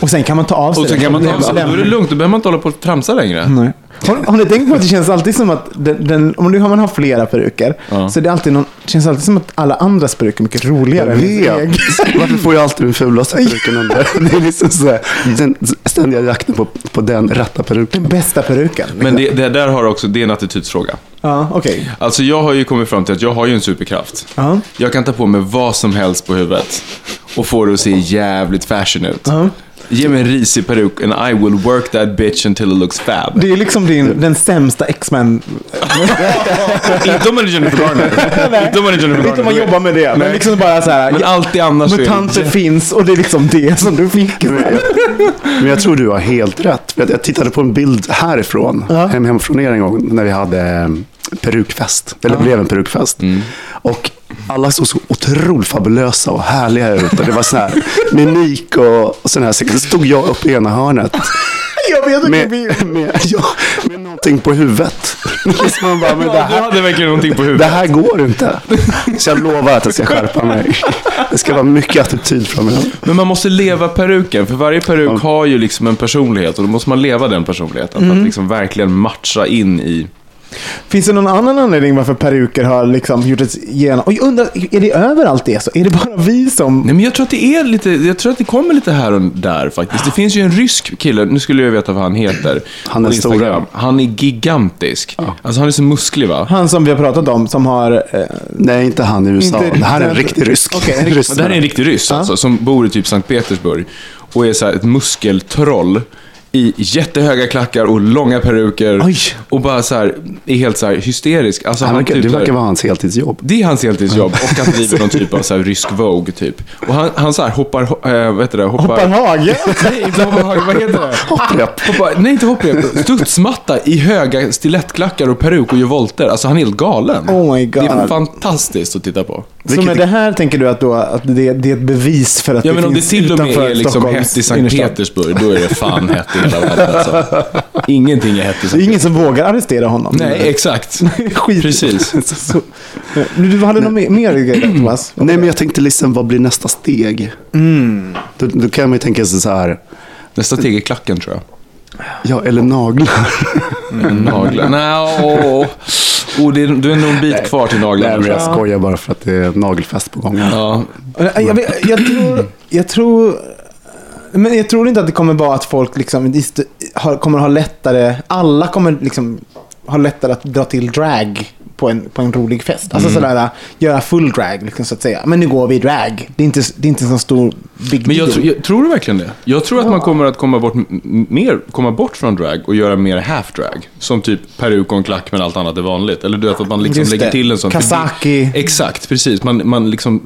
Speaker 3: Och sen kan man ta av sig
Speaker 4: Och så
Speaker 3: den.
Speaker 4: kan man ta av sig. Då är det lugnt, då behöver man inte hålla på och tramsa längre.
Speaker 3: Nej. Har, har ni tänkt på att det känns alltid som att den, den, om du har, man har flera peruker
Speaker 4: Ja.
Speaker 3: så är det, alltid någon, det känns alltid som att alla andras peruker är mycket roligare än egen.
Speaker 5: Varför får jag alltid den fulaste peruken under? Det är liksom så här, den ständiga jakten på, på den rätta peruken.
Speaker 3: Den bästa peruken. liksom.
Speaker 4: Men det, det där har också, det är en attitydsfråga.
Speaker 3: Ja, okej.
Speaker 4: Alltså jag har ju kommit fram till att jag har ju en superkraft.
Speaker 3: Ja.
Speaker 4: Jag kan ta på mig vad som helst på huvudet och få det att se jävligt fashion ut.
Speaker 3: Ja.
Speaker 4: Ge mig en risig peruk and I will work that bitch until it looks fab.
Speaker 3: Det är liksom din, den sämsta X-Men.
Speaker 4: Inte om man är Jennifer Garner. Inte om man är Jennifer
Speaker 3: Inte om man
Speaker 4: Garner.
Speaker 3: jobbar med det. Men liksom bara så här.
Speaker 4: Men allt det annars
Speaker 3: Mutanter finns och det är liksom det som du fick.
Speaker 5: Men jag tror du har helt rätt. Jag tittade på en bild härifrån,
Speaker 3: Ja.
Speaker 5: hem, hem från er en gång, när vi hade eh, perukfest. Eller det blev en perukfest.
Speaker 4: Mm.
Speaker 5: Och alla såg så otroligt fabulösa och härliga ut. Och det var så här mimik och, och sån här. Så stod jag uppe i ena hörnet
Speaker 3: Jag vet
Speaker 5: med,
Speaker 3: inte.
Speaker 5: med, ja, med någonting på huvudet. Så man bara, men det
Speaker 4: Du
Speaker 5: här,
Speaker 4: hade verkligen någonting på
Speaker 5: det
Speaker 4: huvudet.
Speaker 5: här går inte. Så jag lovar att jag ska skärpa mig. Det ska vara mycket attityd framöver.
Speaker 4: Men man måste leva peruken, för varje peruk har ju liksom en personlighet och då måste man leva den personligheten för att liksom verkligen matcha in i...
Speaker 3: Finns det någon annan anledning varför peruker har liksom gjort ett genom... Och jag undrar, är det överallt det så? Är det bara vi som...
Speaker 4: Nej men jag tror att det är lite, jag tror att det kommer lite här och där faktiskt. Det finns ju en rysk kille, nu skulle jag veta vad han heter.
Speaker 5: Han är stor.
Speaker 4: Han är gigantisk. Alltså han är så musklig va?
Speaker 3: Han som vi har pratat om som har... Eh,
Speaker 5: Nej, inte han i USA.
Speaker 3: Inte-
Speaker 5: det här är en riktig rysk.
Speaker 3: Okej, en riktig-
Speaker 4: det här är en riktig ryss alltså, som bor i typ Sankt Petersburg. Och är så här ett muskeltroll i jättehöga klackar och långa peruker.
Speaker 3: Oj.
Speaker 4: Och bara så här, är helt så här hysterisk. Alltså,
Speaker 5: Han
Speaker 4: han
Speaker 5: verkar,
Speaker 4: typ
Speaker 5: det verkar vara hans heltidsjobb.
Speaker 4: Det är hans heltidsjobb och han driver någon typ av så här rysk Vogue typ. Och han, han så här hoppar, äh, vad heter det? Hoppar,
Speaker 3: hoppar hage.
Speaker 4: Nej, inte hoppar hage, vad heter det?
Speaker 5: Hopprep.
Speaker 4: Hoppar, nej, inte hopprep. Studsmatta i höga stilettklackar och peruk och gör volter. Alltså han är helt galen.
Speaker 3: Oh my God.
Speaker 4: Det är fantastiskt att titta på.
Speaker 3: Så med det här tänker du att, då, att det, det är ett bevis för att
Speaker 4: Ja,
Speaker 3: det
Speaker 4: men om det
Speaker 3: finns
Speaker 4: till och med
Speaker 3: utanför
Speaker 4: är liksom
Speaker 3: Stockholms
Speaker 4: hett i Sankt. Petersburg, då är det fan hett i hela världen. Alltså. Ingenting är hett i
Speaker 3: Det är
Speaker 4: Sankt
Speaker 3: ingen som vågar arrestera honom.
Speaker 4: Nej, exakt.
Speaker 3: Skit.
Speaker 4: Precis.
Speaker 3: Så, nu, du hade något mer, grejer Thomas?
Speaker 5: Nej, men jag tänkte liksom, vad blir nästa steg? Då, då kan man ju tänka sig så här,
Speaker 4: Nästa steg är klacken tror jag.
Speaker 5: ja, eller naglar.
Speaker 4: Naglar. Nej, åh. Oh, det är, du är nog en bit kvar till
Speaker 5: Nej,
Speaker 4: naglarna.
Speaker 5: men
Speaker 4: tror
Speaker 5: jag
Speaker 4: jag.
Speaker 5: skojar bara för att det är nagelfest på gång.
Speaker 4: Ja,
Speaker 3: Jag, vet, jag, tror, jag tror... Men jag tror inte att det kommer vara att folk liksom kommer ha lättare... Alla kommer liksom ha lättare att dra till drag på en, på en rolig fest. Alltså sådär, göra full drag, liksom, så att säga. Men nu går vi i drag. Det är inte, det är inte en så stor big
Speaker 4: Men jag,
Speaker 3: deal.
Speaker 4: tror- jag, tror du verkligen det? Jag tror att man kommer att komma bort, mer, komma bort från drag och göra mer half drag. Som typ peruk och en klack men allt annat är vanligt. Eller du vet att man liksom
Speaker 3: Just
Speaker 4: lägger
Speaker 3: det.
Speaker 4: till en sån. det-
Speaker 3: Kazaki.
Speaker 4: Exakt, precis. Man, man liksom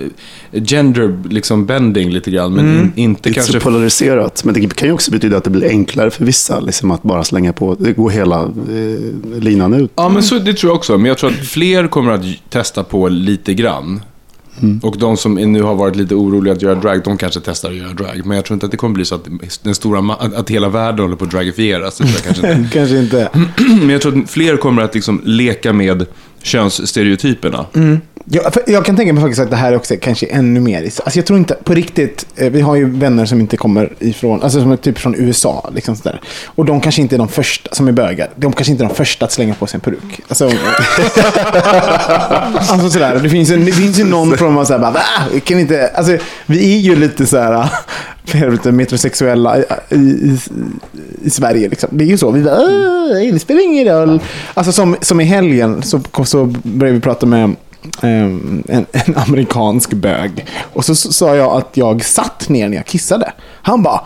Speaker 4: eh, gender liksom bending lite grann. Men
Speaker 3: Mm.
Speaker 4: in, inte
Speaker 5: är
Speaker 4: kanske...
Speaker 5: polariserat. Men det kan ju också betyda att det blir enklare för vissa liksom, att bara slänga på. Det går hela eh, linan ut.
Speaker 4: Ja, men så, det tror jag också. Men jag tror att fler kommer att testa på lite grann. Och de som nu har varit lite oroliga att göra drag, de kanske testar att göra drag. Men jag tror inte att det kommer bli så att, den stora, att, hela världen håller på att dragifieras. Kanske inte.
Speaker 3: Kanske inte.
Speaker 4: Men jag tror att fler kommer att liksom leka med könsstereotyperna.
Speaker 3: Ja, för jag kan tänka mig faktiskt att det här också är kanske ännu mer. Alltså jag tror inte på riktigt. Eh, vi har ju vänner som inte kommer ifrån, alltså som är typ från USA. Liksom sådär. Och de kanske inte är de första, som är bögar, de kanske inte är de första att slänga på sig en peruk. Alltså, alltså sådär, det finns ju, det finns ju någon från man såhär bara, Va? Kan inte, alltså vi är ju lite såhär, helvete, metrosexuella i, i, i, i Sverige. Liksom. Det är ju så. Vi bara, det spelar ingen roll. Alltså som, som i helgen så, så började vi prata med en, en amerikansk bög. Och så, sa jag att jag satt ner när jag kissade. Han bara,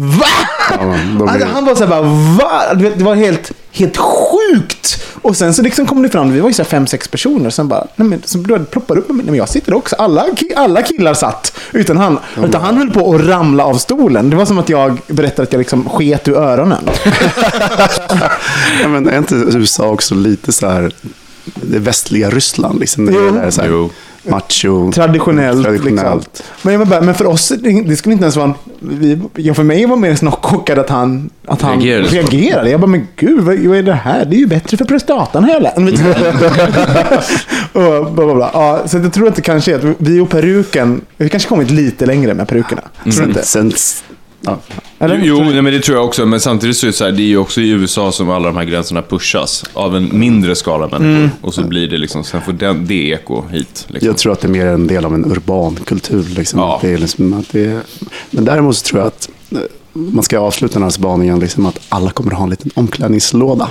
Speaker 3: Va?
Speaker 5: Ja, blir
Speaker 3: Alltså, han var så här bara, va? Det var helt, helt sjukt. Och sen så liksom kom det fram, vi var ju så fem, sex personer. Sen bara, nej men, så ploppade upp, nej men jag sitter också. Alla, alla killar satt. Utan han, utan han höll på att ramla av stolen. Det var som att jag berättade att jag liksom sket ur öronen.
Speaker 5: Ja, men är inte USA också lite så här det västliga Ryssland? Liksom, när det gäller så här. Macho.
Speaker 3: Traditionellt.
Speaker 5: traditionellt.
Speaker 3: Liksom. Men, jag bara, men för oss, det, det skulle inte ens vara... Vi, ja, för mig var mer snart chockad att han, att han
Speaker 4: Reagerade
Speaker 3: reagerade. Jag bara, men gud, vad, vad är det här? Det är ju bättre för prostatan har jag lärt mig. och bla, bla, bla. Ja, så jag tror att det kanske är att vi och peruken, vi kanske kommit lite längre med perukerna. Tror du inte?
Speaker 5: Sen, ja.
Speaker 3: Eller?
Speaker 4: Jo, nej, men det tror jag också. Men samtidigt så är det så här, det är ju också i USA som alla de här gränserna pushas av en mindre skala människor.
Speaker 3: Mm.
Speaker 4: Och så blir det liksom, sen får den, det eko hit. Liksom.
Speaker 5: Jag tror att det är mer en del av en urban kultur. Liksom.
Speaker 4: Ja.
Speaker 5: Det är liksom, att det är, men däremot så tror jag att eh, man ska avsluta den här spaningen liksom att alla kommer att ha en liten omklädningslåda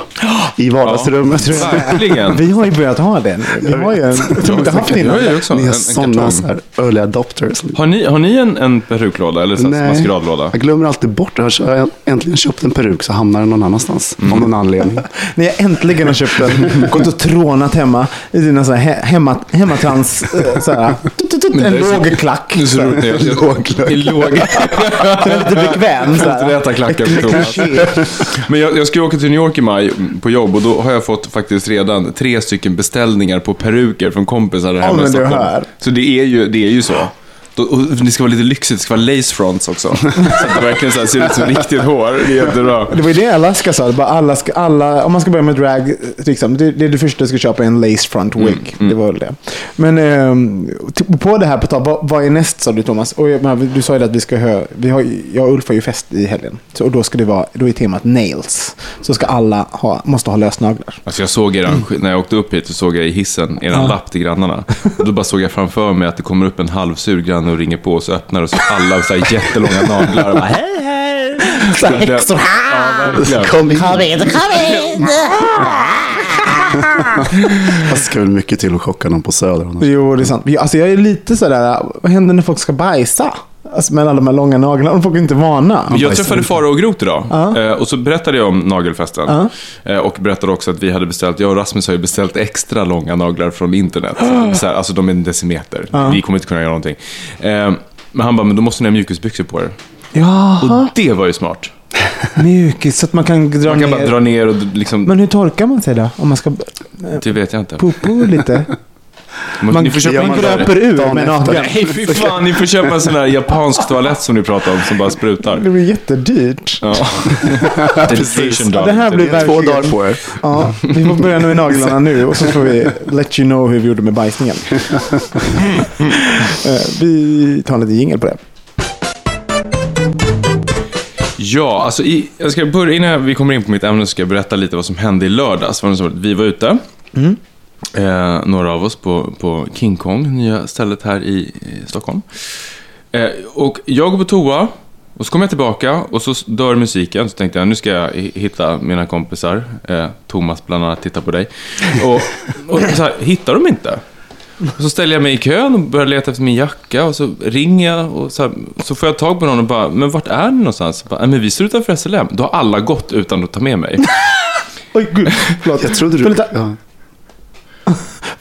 Speaker 5: i vardagsrummet.
Speaker 4: Verkligen.
Speaker 3: Vi har ju börjat ha den. Vi har ju en, inte haft det
Speaker 4: har
Speaker 3: innan.
Speaker 5: Ni är
Speaker 4: en
Speaker 5: sådana så här early adopters.
Speaker 4: Har ni, har ni en, en peruklåda eller så maskeradlåda?
Speaker 5: Jag glömmer alltid bort det. Har jag äntligen köpt en peruk så hamnar den någon annanstans.
Speaker 4: Mm.
Speaker 5: Av någon anledning.
Speaker 3: När jag äntligen har köpt den, gått och trånat hemma i dina så här he- hemma, hemmatrans, eh, så här, en
Speaker 4: det
Speaker 3: låg klack.
Speaker 4: Det är så roligt. när jag-
Speaker 5: Låg.
Speaker 4: Låg.
Speaker 3: Den är lite bekväm. Så
Speaker 4: Inte
Speaker 3: här.
Speaker 4: räta klackar
Speaker 3: Ett
Speaker 4: för Thomas. Men jag, jag ska ju åka till New York i maj på jobb och då har jag fått faktiskt redan tre stycken beställningar på peruker från kompisar där
Speaker 3: Ja,
Speaker 4: hemma i Stockholm. Så det är ju, det är ju så. Då, och det ska vara lite lyxigt, det ska vara lace fronts också. Så att det verkligen så här ser ut som riktigt hår. Det är jättebra.
Speaker 3: Det var ju det Alaska sa. Bara alla ska, alla, om man ska börja med drag, liksom, det, det är det första du ska köpa är en lace front wig. Det var väl det. Men t- på det här, på tal, vad, vad är näst sa du Thomas? Och menar, du sa ju att vi ska höra, vi har, jag och Ulf har ju fest i helgen. Så, och då ska det vara, då är temat nails. Så ska alla ha, måste ha lösnaglar.
Speaker 4: Alltså jag såg eran, när jag åkte upp hit så såg jag i hissen eran lapp till grannarna. Och då bara såg jag framför mig att det kommer upp en halvsur granne och ringer på och så öppnar och så alla så här jättelånga naglar. Och bara, hej hej!
Speaker 3: Så här, häxor.
Speaker 4: Ja, verkligen.
Speaker 5: Kom in. Det ska väl mycket till att chocka någon på Söder. annars.
Speaker 3: Jo, det är sant. Alltså, jag är lite sådär, vad händer när folk ska bajsa? Alltså med alla de här långa naglarna. Folk är inte vana.
Speaker 4: Jag träffade Farao och Groth idag eh, och så berättade jag om nagelfesten. Eh, och berättade också att vi hade beställt, jag och Rasmus har ju beställt extra långa naglar från internet. Så här, alltså de är en decimeter. Vi kommer inte kunna göra någonting. Eh, men han bara, men då måste ni ha mjukisbyxor på er.
Speaker 3: Jaha,
Speaker 4: Och det var ju smart.
Speaker 3: mjukis. Så att man kan dra
Speaker 4: Man kan
Speaker 3: ner.
Speaker 4: bara dra ner och liksom,
Speaker 3: Men hur torkar man sig då? Om man ska
Speaker 4: det vet jag inte.
Speaker 3: popo lite?
Speaker 4: Man, ni får köpa
Speaker 5: man
Speaker 3: gröper ur med nageln.
Speaker 4: Nej, fy fan, ni får köpa en sån här japansk toalett som ni pratar om, som bara sprutar.
Speaker 3: Det blir jättedyrt.
Speaker 4: Ja. Dedication
Speaker 3: Ja,
Speaker 4: dog.
Speaker 3: det här blir
Speaker 5: är två
Speaker 3: verkligen...
Speaker 5: dagar på er.
Speaker 3: Ja, vi får börja nu med naglarna nu och så får vi let you know hur vi gjorde med bajsningen. Eh, vi tar en liten jingel på det.
Speaker 4: Ja, alltså i, jag ska börja, innan vi kommer in på mitt ämne så ska jag berätta lite vad som hände i lördags. Vi var ute, eh, några av oss på, på King Kong, nya stället här i, i Stockholm. Eh, och jag går på toa, och så kommer jag tillbaka och så dör musiken. Så tänkte jag, nu ska jag hi- hitta mina kompisar. Eh, Thomas bland annat, titta på dig. Och, och så här, hittar de inte. Och så ställer jag mig i kön och börjar leta efter min jacka och så ringer jag och så, här, så får jag tag på någon och bara, men vart är ni någonstans? Bara, "Nej, men vi står utanför SLM. Då har alla gått utan att ta med mig.
Speaker 3: Oj, gud. Förlåt.
Speaker 5: Jag trodde du... Ja.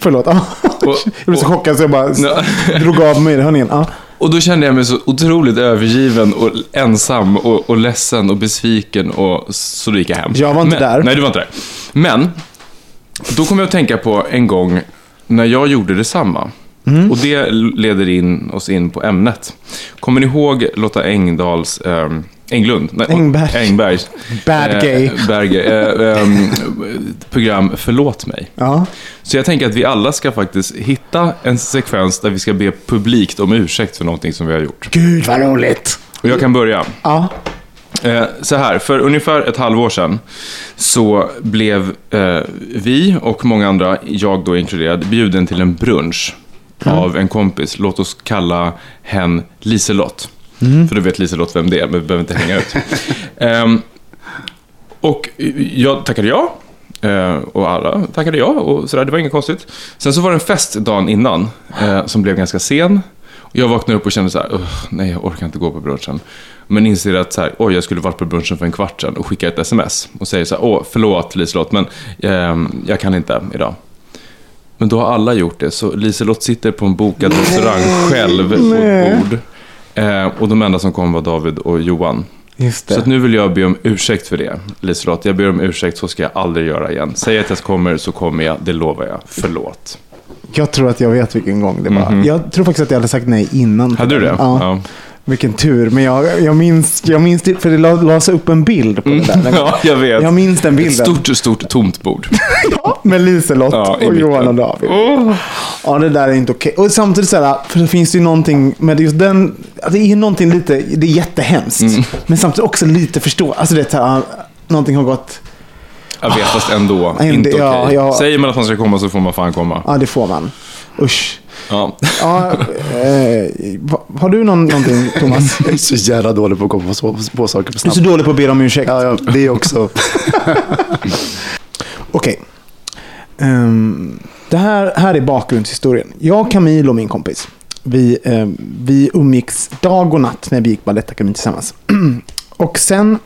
Speaker 3: Förlåt.
Speaker 4: Och-
Speaker 3: Jag blev så chockad så jag bara
Speaker 4: Ja.
Speaker 3: drog av mig hörningen. Ja.
Speaker 4: Och då kände jag mig så otroligt övergiven och ensam och, och ledsen och besviken och så då gick jag hem.
Speaker 3: Jag var inte
Speaker 4: men,
Speaker 3: där.
Speaker 4: Nej, du var inte där. Men, då kom jag att tänka på en gång när jag gjorde detsamma.
Speaker 3: Mm.
Speaker 4: Och det leder in oss in på ämnet. Kommer ni ihåg Lotta Engdahls, ähm, Englund? Nej,
Speaker 3: Engberg.
Speaker 4: Engberg.
Speaker 3: Bad gay.
Speaker 4: Eh, Berge, eh, ehm, program Förlåt mig.
Speaker 3: Ja.
Speaker 4: Så jag tänker att vi alla ska faktiskt hitta en sekvens där vi ska be publikt om ursäkt för någonting som vi har gjort.
Speaker 3: Gud vad roligt.
Speaker 4: Och jag kan börja.
Speaker 3: Ja.
Speaker 4: Eh, så här, för ungefär ett halvår sedan så blev eh, vi och många andra, jag då inkluderad, bjuden till en brunch av en kompis. Låt oss kalla hen Liselott. För du vet Liselott vem det är, men vi behöver inte hänga ut. Ehm, och jag tackade ja. Eh, Och alla tackade ja och sådär, det var inget konstigt. Sen så var det en fest dagen innan eh, som blev ganska sen. Jag vaknar upp och känner så här, "Ugh, nej jag orkar inte gå på brunchen. Men inser att så här, oj jag skulle varit på brunchen för en kvart sedan och skickar ett sms. Och säger så här, åh förlåt Liselott men ehm, jag kan inte idag. Men då har alla gjort det, så Liselott sitter på en bokad restaurang själv på ett bord. Eh, och de enda som kom var David och Johan. Så nu vill jag be om ursäkt för det, Liselott. Jag ber om ursäkt, så ska jag aldrig göra igen. Säg att jag kommer så kommer jag, det lovar jag. Förlåt.
Speaker 3: Jag tror att jag vet vilken gång det var. Jag tror faktiskt att jag hade sagt nej innan.
Speaker 4: Hade du det?
Speaker 3: Ja.
Speaker 4: Ja.
Speaker 3: Vilken tur. Men jag, jag, minns, jag minns det, för det la- lades upp en bild på det där.
Speaker 4: Mm. Ja, jag vet.
Speaker 3: Jag minns den
Speaker 4: Ett
Speaker 3: bilden.
Speaker 4: stort, stort tomt bord.
Speaker 3: Ja, med Liselott
Speaker 4: Ja,
Speaker 3: och. Johan och David. Ja, det där är inte okej. Och samtidigt så här, för det finns ju någonting med just den, det är ju någonting lite, det är jättehemskt.
Speaker 4: Mm.
Speaker 3: Men samtidigt också lite förstå, alltså det är här, någonting har gått,
Speaker 4: Jag vet, fast ändå.
Speaker 3: Ah,
Speaker 4: inte okej.
Speaker 3: ja, ja.
Speaker 4: Säger man att man ska komma så får man fan komma.
Speaker 3: ja det får man. Usch.
Speaker 4: Ja.
Speaker 3: Ja, eh, har du någon, någonting Thomas?
Speaker 5: Jag är så jävla dålig på att komma på, på saker för
Speaker 3: Du är
Speaker 5: snabbt.
Speaker 3: så dålig på att be om ursäkt.
Speaker 5: Ja, ja, det är också.
Speaker 3: Okej. Ehm, det här, här är bakgrundshistorien. Jag, Camille och min kompis. Vi, um, vi umgicks dag och natt när vi gick Balettakademin tillsammans. och sen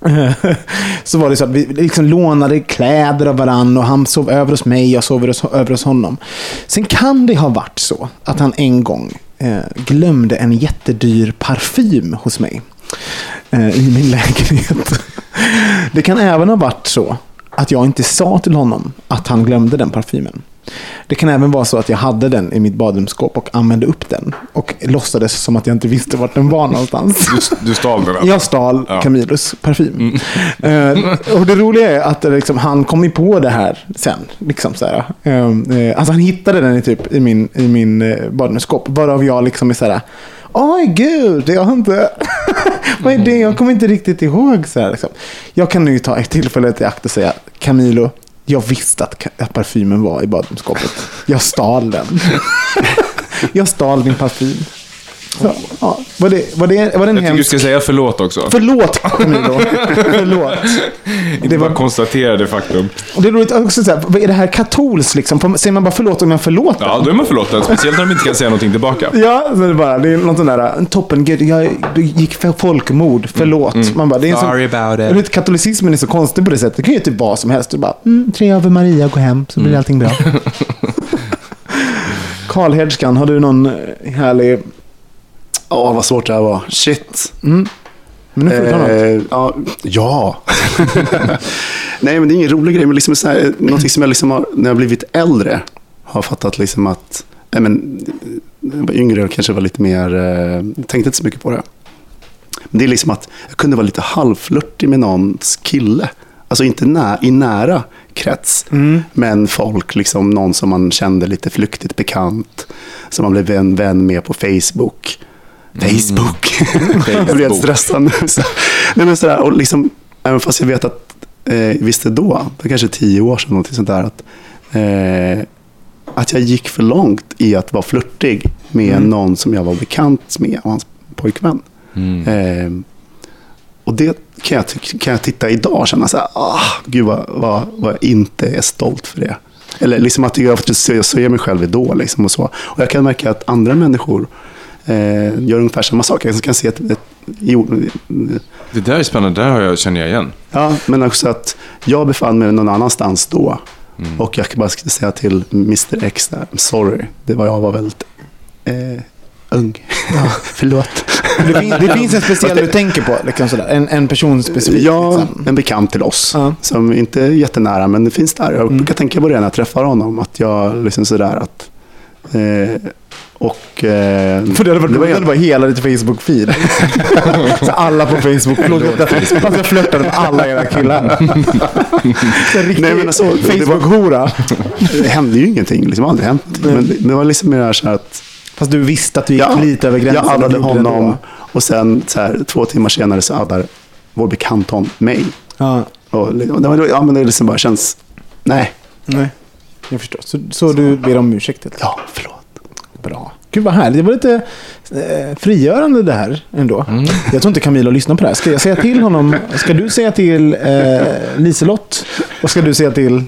Speaker 3: så var det så att vi liksom lånade kläder av varandra och han sov över hos mig, jag sov över hos, över hos honom. Sen kan det ha varit så att han en gång eh, glömde en jättedyr parfym hos mig eh, i min lägenhet. Det kan även ha varit så att jag inte sa till honom att han glömde den parfymen. Det kan även vara så att jag hade den i mitt badrumsskåp och använde upp den och låtsades som att jag inte visste vart den var någonstans.
Speaker 4: Du, du stal den?
Speaker 3: Jag stal
Speaker 4: Ja.
Speaker 3: Camillus parfym. Eh, och det roliga är att det liksom, han kom ju på det här sen. Liksom så här. Eh, eh, alltså han hittade den i, typ, i min, i min eh, badrumsskåp. Varav jag liksom är så här. Oj gud, jag har inte... Vad är det? Jag kommer inte riktigt ihåg. Så här, liksom. Jag kan nu ta ett tillfälle i akt och säga Camilo, jag visste att, att parfymen var i badrumsskåpet. Jag stal den. jag stal din parfym. Så, ja, var, det, var, det, var det en
Speaker 4: Jag tycker du
Speaker 3: hemsk...
Speaker 4: ska säga förlåt också.
Speaker 3: Förlåt Camilo. Förlåt.
Speaker 4: Inte
Speaker 3: det var-
Speaker 4: bara konstatera det faktum.
Speaker 3: Och det är roligt också så här, är det här katolskt liksom? Säger man bara förlåt om jag förlåter?
Speaker 4: Ja, då är man förlåten. Speciellt när de inte kan säga någonting tillbaka.
Speaker 3: Ja, så är det bara, det är något sånt där, toppen, gud, jag gick för folkmord, förlåt. Man bara, det är
Speaker 4: Sorry about it.
Speaker 3: Katolicismen är så konstig på det sättet. Det kan ju typ vad som helst. Du bara, mm, tre över Maria, gå hem, så blir allting bra. Karl Herdskan, har du någon härlig...
Speaker 5: Ja, vad svårt det här var. Shit.
Speaker 3: Men nu får du ta något.
Speaker 5: Eh, ja. ja. Nej, men det är ingen rolig grej. Men liksom så här, någonting som jag liksom har, när jag blivit äldre har fattat liksom att... Nej, men, jag var yngre och kanske var lite mer... Eh, tänkte inte så mycket på det. Men det är liksom att jag kunde vara lite halvflörtig med någons kille. Alltså inte nä, i nära krets. Men folk, liksom någon som man kände lite flyktigt bekant. Som man blev vän, vän med på Facebook. Facebook. jag blev stressad nu. Så, nej, men sådär, och liksom, även fast jag vet att, eh, visste då, det kanske tio år sedan, någonting sånt där, att, eh, att jag gick för långt i att vara flörtig med någon som jag var bekant med och hans pojkvän. Eh, och det kan jag, kan jag titta idag och känna så här, ah, gud vad, vad, vad jag inte är stolt för det. Eller liksom att jag faktiskt ser, ser mig själv idol liksom och så. Och jag kan märka att andra människor eh, gör ungefär samma sak. Jag kan se ett, ett, jo,
Speaker 4: Det där är spännande. Det där har jag, känner jag igen.
Speaker 5: Ja, men också att jag befann mig någon annanstans då. Och jag bara skulle säga till Mr X där, sorry, det var jag var väldigt eh, ung. Förlåt.
Speaker 3: Det, fin, det finns en speciell du tänker på, liksom sådär. En, en person specifikt.
Speaker 5: Ja,
Speaker 3: liksom.
Speaker 5: en bekant till oss.
Speaker 3: Ja.
Speaker 5: Som inte är jättenära, men det finns där. Jag brukar tänka på det när jag träffar honom. Att jag liksom sådär att... Eh, och... Eh,
Speaker 3: För det hade varit
Speaker 5: det var
Speaker 3: roligt det var hela ditt Facebook-feed. så alla på Facebook flörtar Fast jag flörtade med alla era killar. Så en riktig
Speaker 5: Nej, men alltså,
Speaker 3: Facebook-hora.
Speaker 5: det hände ju ingenting. Liksom, aldrig hänt. Men det, var liksom mer så här att...
Speaker 3: Fast du visste att du gick lite över gränsen.
Speaker 5: Jag addade honom och sen så här, två timmar senare så addar vår bekant hon mig.
Speaker 3: Ja,
Speaker 5: Och, det var- ja, men det liksom bara känns... Nej.
Speaker 3: nej. Jag förstår. Så, så du ber om ursäkt? helt
Speaker 5: Ja, förlåt.
Speaker 3: Bra. Gud vad härligt. Det var lite eh, frigörande det här ändå. Jag tror inte Camilo lyssnar på det här. Ska jag säga till honom? Ska du säga till eh, Liselott? Och ska du säga till...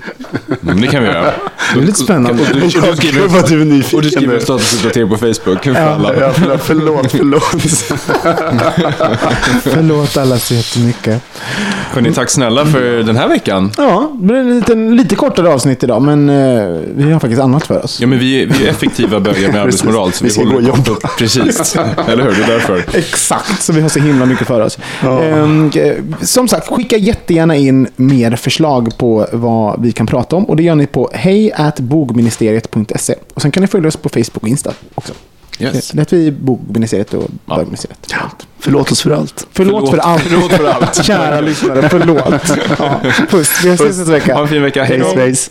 Speaker 4: Mm, det kan vi göra.
Speaker 3: Det är lite spännande.
Speaker 4: Och du, och du skriver,
Speaker 5: vad du är nyfiken
Speaker 4: och du skriver en statusuppdatering på Facebook för alla.
Speaker 5: Ja, förlåt, förlåt. förlåt.
Speaker 3: Förlåt alla så jättemycket.
Speaker 4: Hörni, tack snälla för den här veckan.
Speaker 3: Ja, det blir en liten, lite kortare avsnitt idag, men eh, vi har faktiskt annat för oss.
Speaker 4: Ja, men vi, är- vi är effektiva bögar med arbetsmoral. Så
Speaker 5: Vi ska
Speaker 4: håller
Speaker 5: gå och jobba.
Speaker 4: Precis, eller hur? Det är därför.
Speaker 3: Exakt, så vi har så himla mycket för oss.
Speaker 5: Ja.
Speaker 3: Ehm, eh, som sagt, skicka jättegärna in mer förslag på vad vi kan prata om. Och det gör ni på hejatbogministeriet.se. Och sen kan ni följa oss på Facebook och Insta också.
Speaker 4: Yes.
Speaker 3: Det heter vi Bogministeriet och
Speaker 4: Ja.
Speaker 3: Bögministeriet.
Speaker 5: Förlåt oss för allt.
Speaker 3: Förlåt, för allt.
Speaker 4: Förlåt för allt.
Speaker 3: Kära lyssnare, förlåt. Ja, puss, vi ses nästa
Speaker 4: Ha
Speaker 3: vecka.
Speaker 4: en fin vecka.
Speaker 5: Hej
Speaker 4: då.
Speaker 5: svejs.